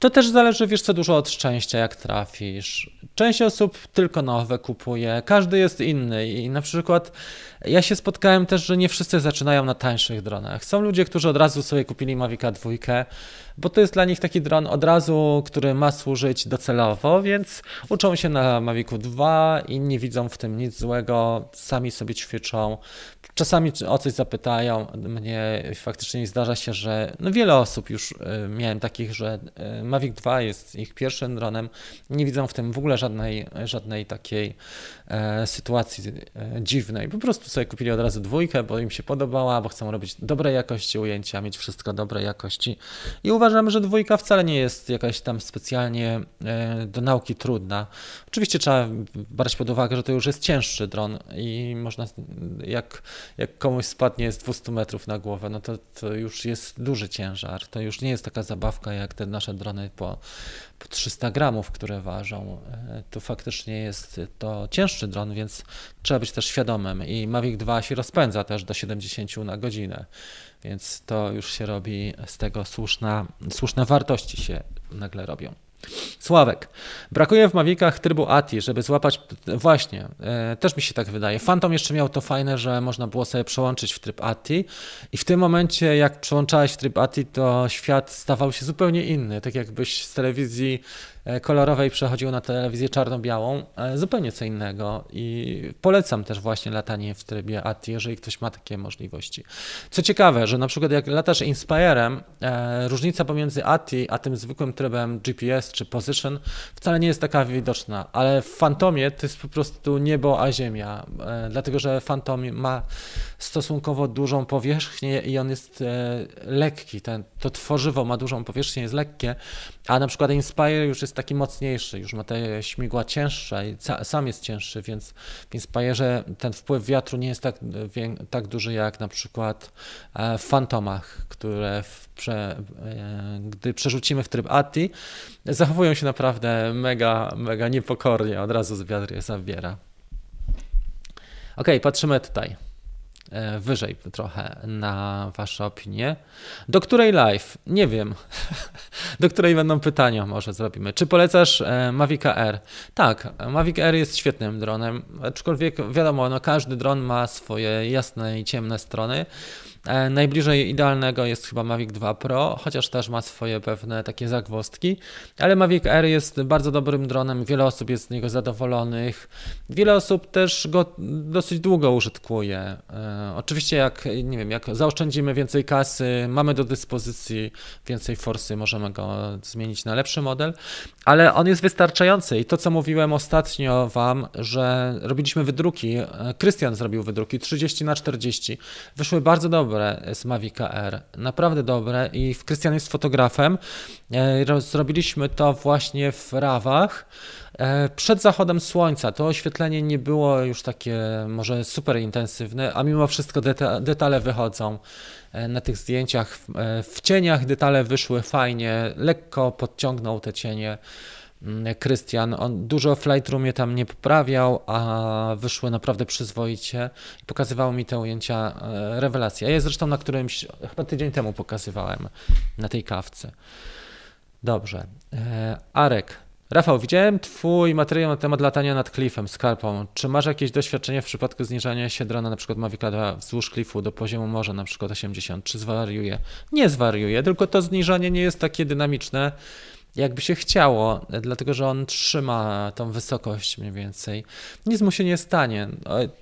Speaker 1: To też zależy, wiesz co, dużo od szczęścia, jak trafisz. Część osób tylko nowe kupuje, każdy jest inny i na przykład ja się spotkałem też, że nie wszyscy zaczynają na tańszych dronach. Są ludzie, którzy od razu sobie kupili Mavica 2, bo to jest dla nich taki dron od razu, który ma służyć docelowo, więc uczą się na Mavicu 2 i nie widzą w tym nic złego, sami sobie ćwiczą. Czasami o coś zapytają mnie, faktycznie zdarza się, że no wiele osób już y, miałem takich, że y, Mavic 2 jest ich pierwszym dronem, nie widzą w tym w ogóle żadnej, żadnej takiej sytuacji e, dziwnej. Po prostu sobie kupili od razu dwójkę, bo im się podobała, bo chcą robić dobrej jakości ujęcia, mieć wszystko dobrej jakości. I uważam, że dwójka wcale nie jest jakaś tam specjalnie e, do nauki trudna. Oczywiście trzeba brać pod uwagę, że to już jest cięższy dron i można, jak, jak komuś spadnie z 200 metrów na głowę, no to, to już jest duży ciężar. To już nie jest taka zabawka jak te nasze drony po 300 gramów, które ważą. E, to faktycznie jest to cięższy dron, więc trzeba być też świadomym. I Mavic 2 się rozpędza też do 70 na godzinę, więc to już się robi z tego słuszna, słuszne wartości się nagle robią. Sławek. Brakuje w Mavicach trybu ATI, żeby złapać. Właśnie, e, też mi się tak wydaje. Phantom jeszcze miał to fajne, że można było sobie przełączyć w tryb ATI, i w tym momencie, jak przełączałeś w tryb ATI, to świat stawał się zupełnie inny. Tak jakbyś z telewizji E, kolorowej przechodził na telewizję czarno-białą, e, zupełnie co innego i polecam też właśnie latanie w trybie ATI, jeżeli ktoś ma takie możliwości. Co ciekawe, że na przykład jak latasz Inspirem, e, różnica pomiędzy ATI a tym zwykłym trybem GPS czy Position wcale nie jest taka widoczna, ale w Fantomie to jest po prostu niebo a ziemia, dlatego że Phantom ma stosunkowo dużą powierzchnię i on jest lekki, ten, to tworzywo ma dużą powierzchnię, jest lekkie, a na przykład Inspire już jest taki mocniejszy, już ma te śmigła cięższe i sam jest cięższy, więc w Inspire'ze ten wpływ wiatru nie jest tak, tak duży jak na przykład e, w Fantomach, które w prze, e, gdy przerzucimy w tryb ATI, zachowują się naprawdę mega, mega niepokornie, od razu z wiatr je zabiera. Ok, patrzymy tutaj. E, wyżej trochę na Wasze opinie. Do której live? Nie wiem. Do której będą pytania, może zrobimy. Czy polecasz e, Mavic R? Tak, Mavic R jest świetnym dronem, aczkolwiek wiadomo, no każdy dron ma swoje jasne i ciemne strony. E, najbliżej idealnego jest chyba Mavic 2 Pro, chociaż też ma swoje pewne takie zagwozdki, ale Mavic R jest bardzo dobrym dronem, wiele osób jest z niego zadowolonych, wiele osób też go dosyć długo użytkuje. E, oczywiście jak, nie wiem, jak zaoszczędzimy więcej kasy, mamy do dyspozycji więcej forsy, możemy go zmienić na lepszy model, ale on jest wystarczający i to co mówiłem ostatnio Wam, że robiliśmy wydruki, e, Krystian zrobił wydruki 30 na 40 wyszły bardzo dobre, dobre z Mavic R, naprawdę dobre i Krystian jest fotografem. E, zrobiliśmy to właśnie w rawach e, przed zachodem słońca. To oświetlenie nie było już takie może super intensywne, a mimo wszystko deta detale wychodzą e, na tych zdjęciach. W cieniach detale wyszły fajnie, lekko podciągnął te cienie. Mm, Krystian, on dużo w Lightroomie tam nie poprawiał, a wyszły naprawdę przyzwoicie pokazywało mi te ujęcia e, rewelacja. Ja je zresztą na którymś, chyba tydzień temu pokazywałem na tej kawce. Dobrze. E, Arek. Rafał, widziałem Twój materiał na temat latania nad klifem, skalpą. Czy masz jakieś doświadczenie w przypadku zniżania się drona, na przykład Mavic 2 wzdłuż klifu do poziomu morza, na przykład 80? Czy zwariuje? Nie zwariuje, tylko to zniżanie nie jest takie dynamiczne jakby się chciało, dlatego że on trzyma tą wysokość mniej więcej. Nic mu się nie stanie.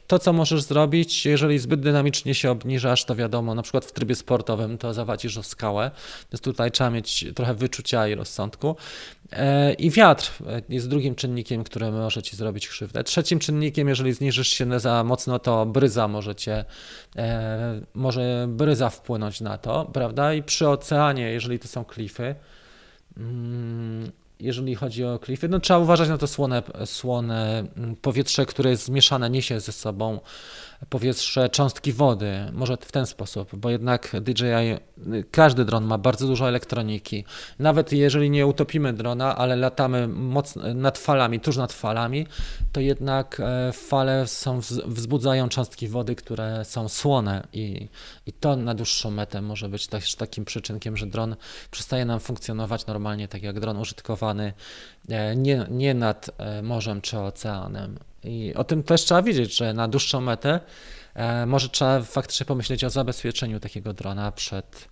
Speaker 1: To, co możesz zrobić, jeżeli zbyt dynamicznie się obniżasz, to wiadomo, na przykład w trybie sportowym to zawadzisz o skałę, więc tutaj trzeba mieć trochę wyczucia i rozsądku. E, I wiatr jest drugim czynnikiem, który może ci zrobić krzywdę. Trzecim czynnikiem, jeżeli zniżysz się za mocno, to bryza może cię, e, może bryza wpłynąć na to, prawda? I przy oceanie, jeżeli to są klify, jeżeli chodzi o klify, no trzeba uważać na to słone, słone mm, powietrze, które jest zmieszane, niesie ze sobą powietrze, cząstki wody, może w ten sposób, bo jednak DJI, każdy dron ma bardzo dużo elektroniki. Nawet jeżeli nie utopimy drona, ale latamy mocno nad falami, tuż nad falami, to jednak e, fale są, wzbudzają cząstki wody, które są słone i, i to na dłuższą metę może być też takim przyczynkiem, że dron przestaje nam funkcjonować normalnie, tak jak dron użytkowany e, nie, nie nad e, morzem czy oceanem. I o tym też trzeba wiedzieć, że na dłuższą metę e, może trzeba faktycznie pomyśleć o zabezpieczeniu takiego drona przed,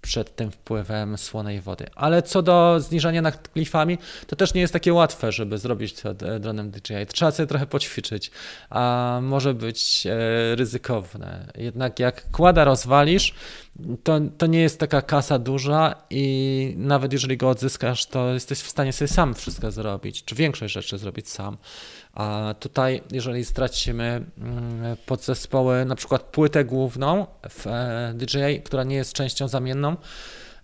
Speaker 1: przed tym wpływem słonej wody. Ale co do zniżania nad klifami, to też nie jest takie łatwe, żeby zrobić to dronem DJI. Trzeba sobie trochę poćwiczyć, a może być e, ryzykowne. Jednak jak kłada rozwalisz, to, to nie jest taka kasa duża i nawet jeżeli go odzyskasz, to jesteś w stanie sobie sam wszystko zrobić, czy większość rzeczy zrobić sam. A tutaj, jeżeli stracimy mm, podzespoły, na przykład płytę główną w e, DJI, która nie jest częścią zamienną,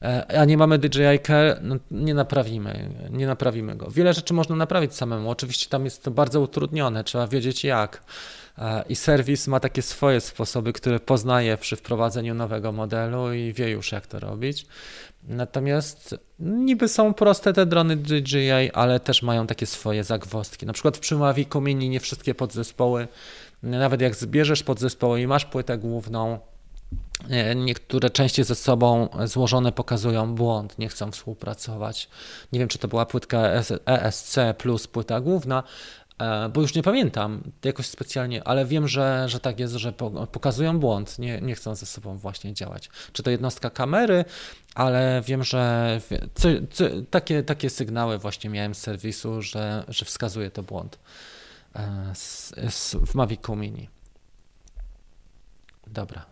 Speaker 1: e, a nie mamy DJI Care, no nie naprawimy, nie naprawimy go. Wiele rzeczy można naprawić samemu, oczywiście tam jest to bardzo utrudnione, trzeba wiedzieć jak. E, I serwis ma takie swoje sposoby, które poznaje przy wprowadzeniu nowego modelu i wie już jak to robić. Natomiast niby są proste te drony DJI, ale też mają takie swoje zagwozdki. Na przykład w Mavicu Mini nie wszystkie podzespoły, nawet jak zbierzesz podzespoły i masz płytę główną, e, Niektóre części ze sobą złożone pokazują błąd, nie chcą współpracować. Nie wiem, czy to była płytka ESC plus płyta główna, bo już nie pamiętam jakoś specjalnie, ale wiem, że, że tak jest, że pokazują błąd, nie, nie chcą ze sobą właśnie działać. Czy to jednostka kamery, ale wiem, że takie, takie sygnały właśnie miałem z serwisu, że, że wskazuje to błąd e, w Mavicu Mini. Dobra.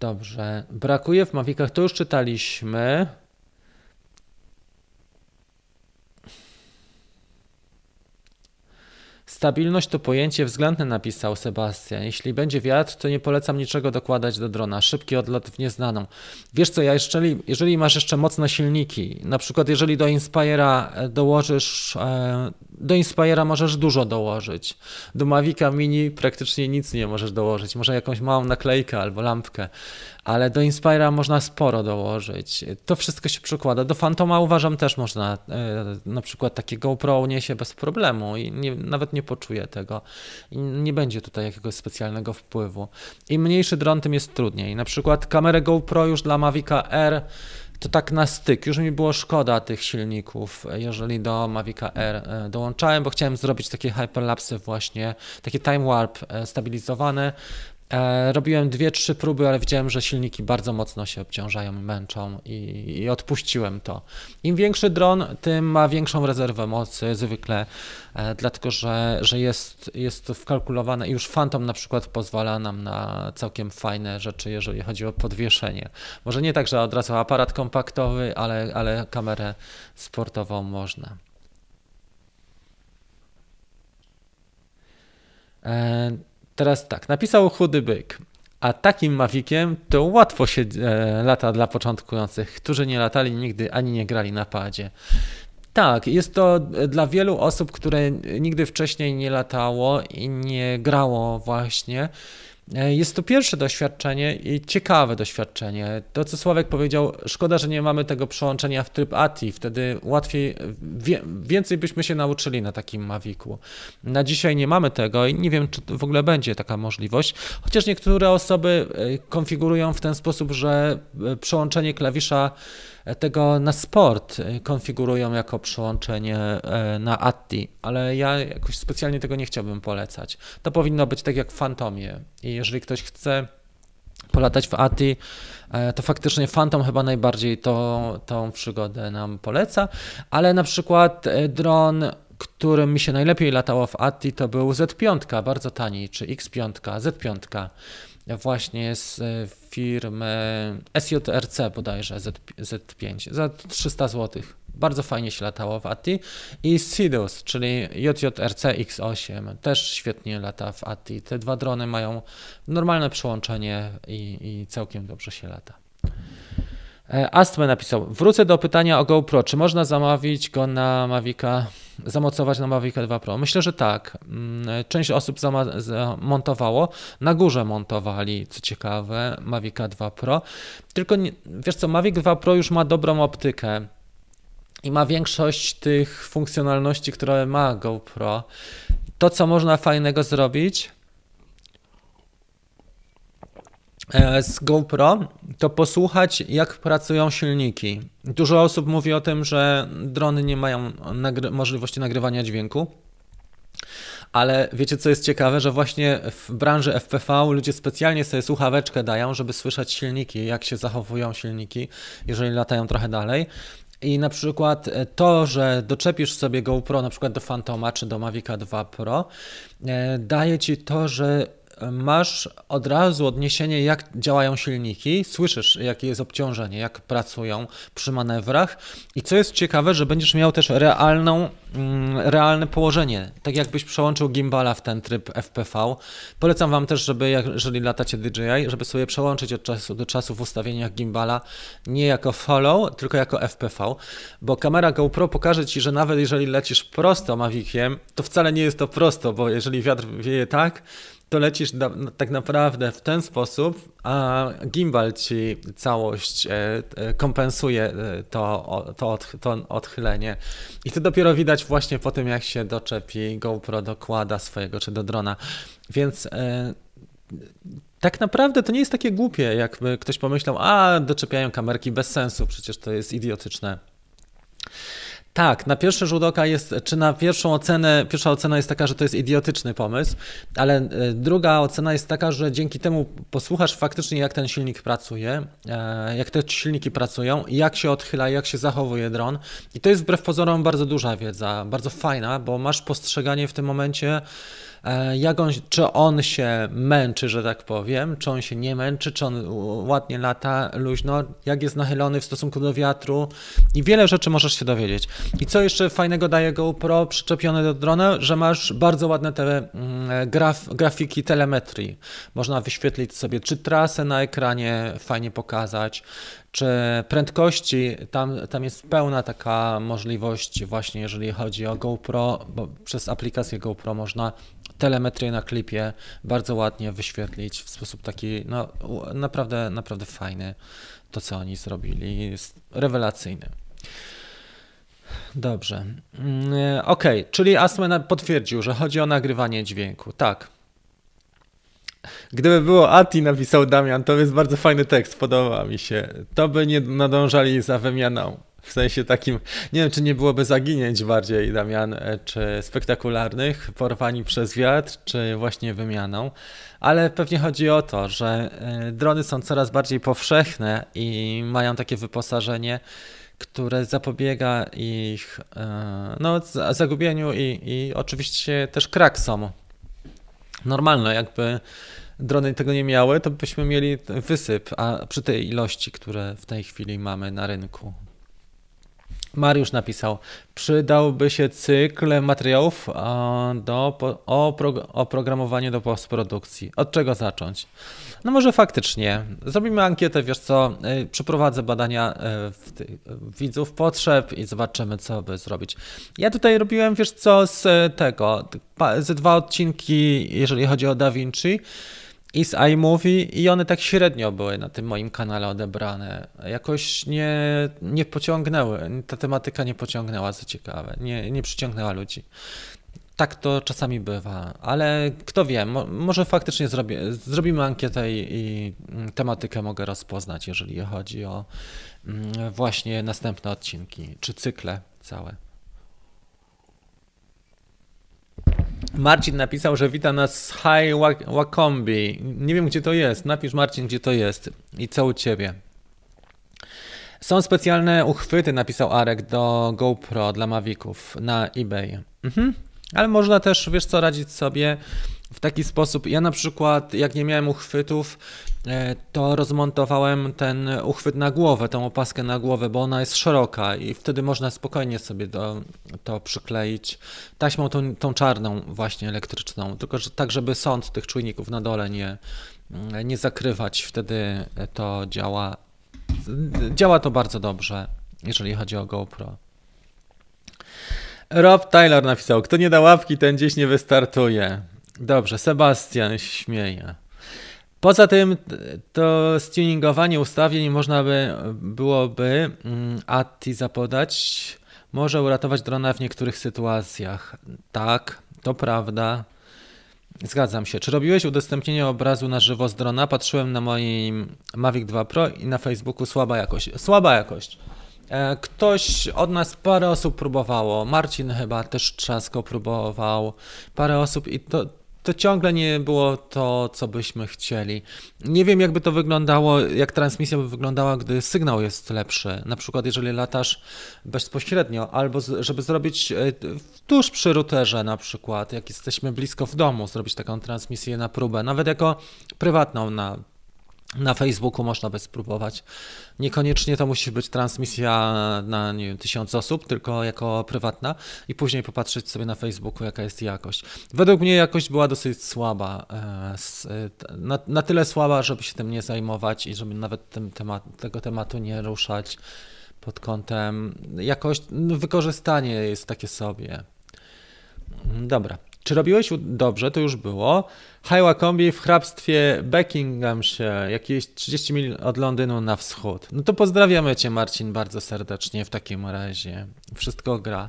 Speaker 1: Dobrze. Brakuje w Mavicach, to już czytaliśmy. Stabilność to pojęcie względne, napisał Sebastian. Jeśli będzie wiatr, to nie polecam niczego dokładać do drona. Szybki odlot w nieznaną. Wiesz co, ja jeżeli, jeżeli masz jeszcze mocne silniki, na przykład jeżeli do Inspira dołożysz, e, do Inspira możesz dużo dołożyć. Do Mavica Mini praktycznie nic nie możesz dołożyć. Może jakąś małą naklejkę albo lampkę ale do Inspira można sporo dołożyć. To wszystko się przykłada. Do Fantoma uważam też można, e, na przykład takie GoPro niesie bez problemu i nie, nawet nie poczuje tego. I nie będzie tutaj jakiegoś specjalnego wpływu. Im mniejszy dron, tym jest trudniej. Na przykład kamerę GoPro już dla Mavica R to tak na styk. Już mi było szkoda tych silników, jeżeli do Mavica R e, dołączałem, bo chciałem zrobić takie hyperlapsy właśnie, takie time warp e, stabilizowane, robiłem dwie, trzy próby, ale widziałem, że silniki bardzo mocno się obciążają męczą i, i, odpuściłem to. Im większy dron, tym ma większą rezerwę mocy zwykle, e, dlatego że, że jest, jest to wkalkulowane już Phantom na przykład pozwala nam na całkiem fajne rzeczy, jeżeli chodzi o podwieszenie. Może nie tak, że od razu aparat kompaktowy, ale, ale kamerę sportową można. E, Teraz tak, napisał chudy byk. A takim Maviciem to łatwo się e, lata dla początkujących, którzy nie latali nigdy ani nie grali na padzie. Tak, jest to dla wielu osób, które nigdy wcześniej nie latało i nie grało właśnie. E, jest to pierwsze doświadczenie i ciekawe doświadczenie. To, co Sławek powiedział, szkoda, że nie mamy tego przełączenia w tryb ATI, wtedy łatwiej, wie, więcej byśmy się nauczyli na takim Mavicu. Na dzisiaj nie mamy tego i nie wiem, czy w ogóle będzie taka możliwość, chociaż niektóre osoby e, konfigurują w ten sposób, że e, przełączenie klawisza tego na sport konfigurują jako przyłączenie e, na ATTI, ale ja jakoś specjalnie tego nie chciałbym polecać. To powinno być tak jak w Fantomie i jeżeli ktoś chce polatać w ATI, e, to faktycznie Phantom chyba najbardziej to, tą przygodę nam poleca, ale na przykład e, dron którym mi się najlepiej latało w ATI to był Z5, bardzo tani, czy X5, Z5 właśnie z firmy SJRC bodajże Z, Z5 za 300 zł. Bardzo fajnie się latało w ATI i Sidus, czyli JJRC X8 też świetnie lata w ATI. Te dwa drony mają normalne przyłączenie i, i całkiem dobrze się lata. E, Astme napisał, wrócę do pytania o GoPro. Czy można zamawić go na Mavica, zamocować na Mavica 2 Pro? Myślę, że tak. Mm, część osób zamontowało, na górze montowali, co ciekawe, Mavica 2 Pro. Tylko nie, wiesz co, Mavic 2 Pro już ma dobrą optykę i ma większość tych funkcjonalności, które ma GoPro. To, co można fajnego zrobić, E, z GoPro, to posłuchać, jak pracują silniki. Dużo osób mówi o tym, że drony nie mają nagry możliwości nagrywania dźwięku. Ale wiecie, co jest ciekawe, że właśnie w branży FPV ludzie specjalnie sobie słuchaweczkę dają, żeby słyszeć silniki, jak się zachowują silniki, jeżeli latają trochę dalej. I na przykład to, że doczepisz sobie GoPro na przykład do Phantoma czy do Mavica 2 Pro, e, daje ci to, że masz od razu odniesienie, jak działają silniki, słyszysz, jakie jest obciążenie, jak pracują przy manewrach. I co jest ciekawe, że będziesz miał też realną, mm, realne położenie, tak jakbyś przełączył gimbala w ten tryb FPV. Polecam Wam też, żeby jeżeli latacie DJI, żeby sobie przełączyć od czasu do czasu w ustawieniach gimbala nie jako follow, tylko jako FPV, bo kamera GoPro pokaże Ci, że nawet jeżeli lecisz prosto Maviciem, to wcale nie jest to prosto, bo jeżeli wiatr wieje tak, to lecisz na, tak naprawdę w ten sposób, a gimbal ci całość e, e, kompensuje e, to, to, to odchylenie. I to dopiero widać właśnie po tym, jak się doczepi GoPro dokłada swojego czy do drona. Więc tak naprawdę to nie jest takie głupie, jakby ktoś pomyślał, a doczepiają kamerki bez sensu, przecież to jest idiotyczne. Tak, na pierwszy rzut oka jest, czy na pierwszą ocenę, pierwsza ocena jest taka, że to jest idiotyczny pomysł, ale e, druga ocena jest taka, że dzięki temu posłuchasz faktycznie, jak ten silnik pracuje, e, jak te silniki pracują, jak się odchyla, jak się zachowuje dron. I to jest wbrew pozorom bardzo duża wiedza, bardzo fajna, bo masz postrzeganie w tym momencie jak on, czy on się męczy, że tak powiem, czy on się nie męczy, czy on ładnie lata luźno, jak jest nachylony w stosunku do wiatru? I wiele rzeczy możesz się dowiedzieć. I co jeszcze fajnego daje GoPro przyczepione do drona, że masz bardzo ładne te mm, graf, grafiki telemetrii. Można wyświetlić sobie czy trasę na ekranie, fajnie pokazać, czy prędkości, tam, tam jest pełna taka możliwość właśnie jeżeli chodzi o GoPro, bo przez aplikację GoPro można telemetrię na klipie bardzo ładnie wyświetlić w sposób taki no, naprawdę, naprawdę fajny. To, co oni zrobili, jest rewelacyjny. Dobrze. Mm, ok, czyli Asmen potwierdził, że chodzi o nagrywanie dźwięku. Tak. Gdyby było Ati, napisał Damian, to jest bardzo fajny tekst, podoba mi się. To by nie nadążali za wymianą. W sensie takim, nie wiem, czy nie byłoby zaginięć bardziej, Damian, e, czy spektakularnych, porwani przez wiatr, czy właśnie wymianą, ale pewnie chodzi o to, że e, drony są coraz bardziej powszechne i mają takie wyposażenie, które zapobiega ich e, no, zagubieniu i, i oczywiście też kraksom. Normalne, jakby drony tego nie miały, to byśmy mieli wysyp, a przy tej ilości, które w tej chwili mamy na rynku. Mariusz napisał, przydałby się cykl materiałów do, o, oprogramowanie do postprodukcji. Od czego zacząć? No może faktycznie. Zrobimy ankietę, wiesz co, y, przeprowadzę badania y, widzów potrzeb i zobaczymy, co by zrobić. Ja tutaj robiłem, wiesz co, z tego, ze dwa odcinki, jeżeli chodzi o DaVinci i z iMovie i one tak średnio były na tym moim kanale odebrane. Jakoś nie, nie pociągnęły, ta tematyka nie pociągnęła, co ciekawe, nie, nie przyciągnęła ludzi. Tak to czasami bywa, ale kto wie, mo, może faktycznie zrobię, zrobimy ankietę i, i, tematykę mogę rozpoznać, jeżeli chodzi o mm, właśnie następne odcinki, czy cykle całe. Marcin napisał, że wita nas High Wakombi. Nie wiem, gdzie to jest. Napisz, Marcin, gdzie to jest i co u ciebie. Są specjalne uchwyty, napisał Arek, do GoPro dla Maviców na eBay. Mhm. Ale można też, wiesz co, radzić sobie w taki sposób. Ja na przykład, jak nie miałem uchwytów, to rozmontowałem ten uchwyt na głowę, tą opaskę na głowę, bo ona jest szeroka i wtedy można spokojnie sobie do, to przykleić taśmą tą, tą czarną właśnie elektryczną, tylko że, tak, żeby sąd tych czujników na dole nie, nie zakrywać, wtedy to działa działa to bardzo dobrze, jeżeli chodzi o GoPro. Rob Tyler napisał, kto nie da łapki, ten gdzieś nie wystartuje. Dobrze, Sebastian śmieje. Poza tym to stuningowanie ustawień można by byłoby mm, ATI zapodać, może uratować drona w niektórych sytuacjach. Tak, to prawda. Zgadzam się. Czy robiłeś udostępnienie obrazu na żywo z drona? Patrzyłem na moim Mavic 2 Pro i na Facebooku słaba jakość. Słaba jakość. E, ktoś od nas, parę osób próbowało. Marcin chyba też Trzasko próbował. Parę osób i to, to ciągle nie było to, co byśmy chcieli. Nie wiem, jakby to wyglądało, jak transmisja by wyglądała, gdy sygnał jest lepszy. Na przykład, jeżeli latasz bezpośrednio, albo żeby zrobić e, tuż przy routerze, na przykład, jak jesteśmy blisko w domu, zrobić taką transmisję na próbę, nawet jako prywatną na na Facebooku można by spróbować. Niekoniecznie to musi być transmisja na nie wiem, tysiąc osób, tylko jako prywatna i później popatrzeć sobie na Facebooku, jaka jest jakość. Według mnie jakość była dosyć słaba. E, na, na tyle słaba, żeby się tym nie zajmować i żeby nawet tym temat, tego tematu nie ruszać pod kątem jakość. No, wykorzystanie jest takie sobie. Dobra. Czy robiłeś dobrze? To już było. Highwa Kombi w hrabstwie Buckinghamshire, jakieś 30 mil od Londynu na wschód. No to pozdrawiamy Cię, Marcin, bardzo serdecznie w takim razie. Wszystko gra.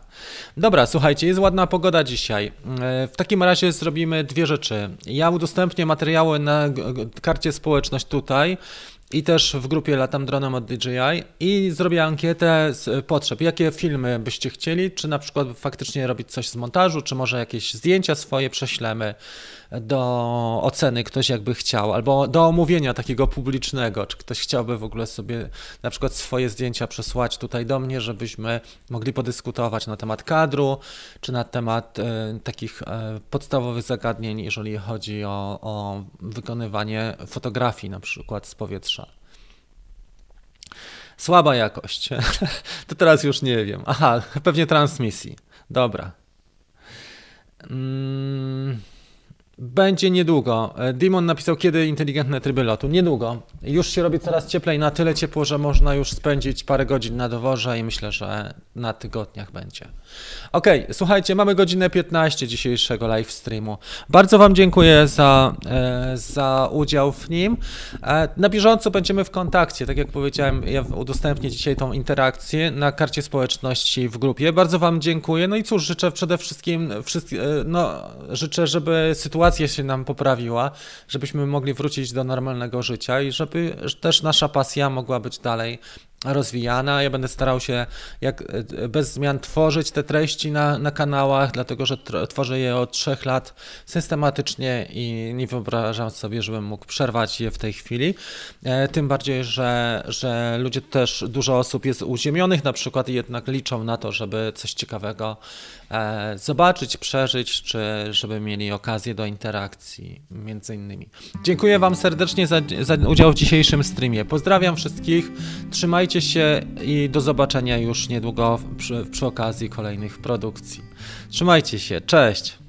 Speaker 1: Dobra, słuchajcie, jest ładna pogoda dzisiaj. E, w takim razie zrobimy dwie rzeczy. Ja udostępnię materiały na karcie społeczność tutaj i też w grupie Latam Dronem od DJI i zrobię ankietę z potrzeb. Jakie filmy byście chcieli? Czy na przykład faktycznie robić coś z montażu, czy może jakieś zdjęcia swoje prześlemy do oceny ktoś jakby chciał, albo do omówienia takiego publicznego, czy ktoś chciałby w ogóle sobie na przykład swoje zdjęcia przesłać tutaj do mnie, żebyśmy mogli podyskutować na temat kadru, czy na temat e, takich e, podstawowych zagadnień, jeżeli chodzi o, o wykonywanie fotografii na przykład z powietrza. Słaba jakość. to teraz już nie wiem. Aha, pewnie transmisji. Dobra. Mm. Będzie niedługo. E, Dimon napisał, kiedy inteligentne tryby lotu. Niedługo. Już się robi coraz cieplej, na tyle ciepło, że można już spędzić parę godzin na dworze i myślę, że na tygodniach będzie. Ok, słuchajcie, mamy godzinę 15 dzisiejszego live streamu. Bardzo Wam dziękuję za, e, za udział w nim. E, na bieżąco będziemy w kontakcie. Tak jak powiedziałem, ja udostępnię dzisiaj tą interakcję na karcie społeczności w grupie. Bardzo Wam dziękuję. No i cóż, życzę przede wszystkim, wszystkim no, życzę, żeby sytuacja sytuacja się nam poprawiła, żebyśmy mogli wrócić do normalnego życia i żeby też nasza pasja mogła być dalej rozwijana. Ja będę starał się jak e, bez zmian tworzyć te treści na, na kanałach, dlatego że tworzę je od trzech lat systematycznie i nie wyobrażam sobie, żebym mógł przerwać je w tej chwili. E, tym bardziej, że, że ludzie też, dużo osób jest uziemionych na przykład i jednak liczą na to, żeby coś ciekawego zobaczyć, przeżyć, czy żeby mieli okazję do interakcji między innymi. Dziękuję Wam serdecznie za, za udział w dzisiejszym streamie. Pozdrawiam wszystkich, trzymajcie Trzymajcie się i do zobaczenia już niedługo przy, przy okazji kolejnych produkcji. Trzymajcie się, cześć!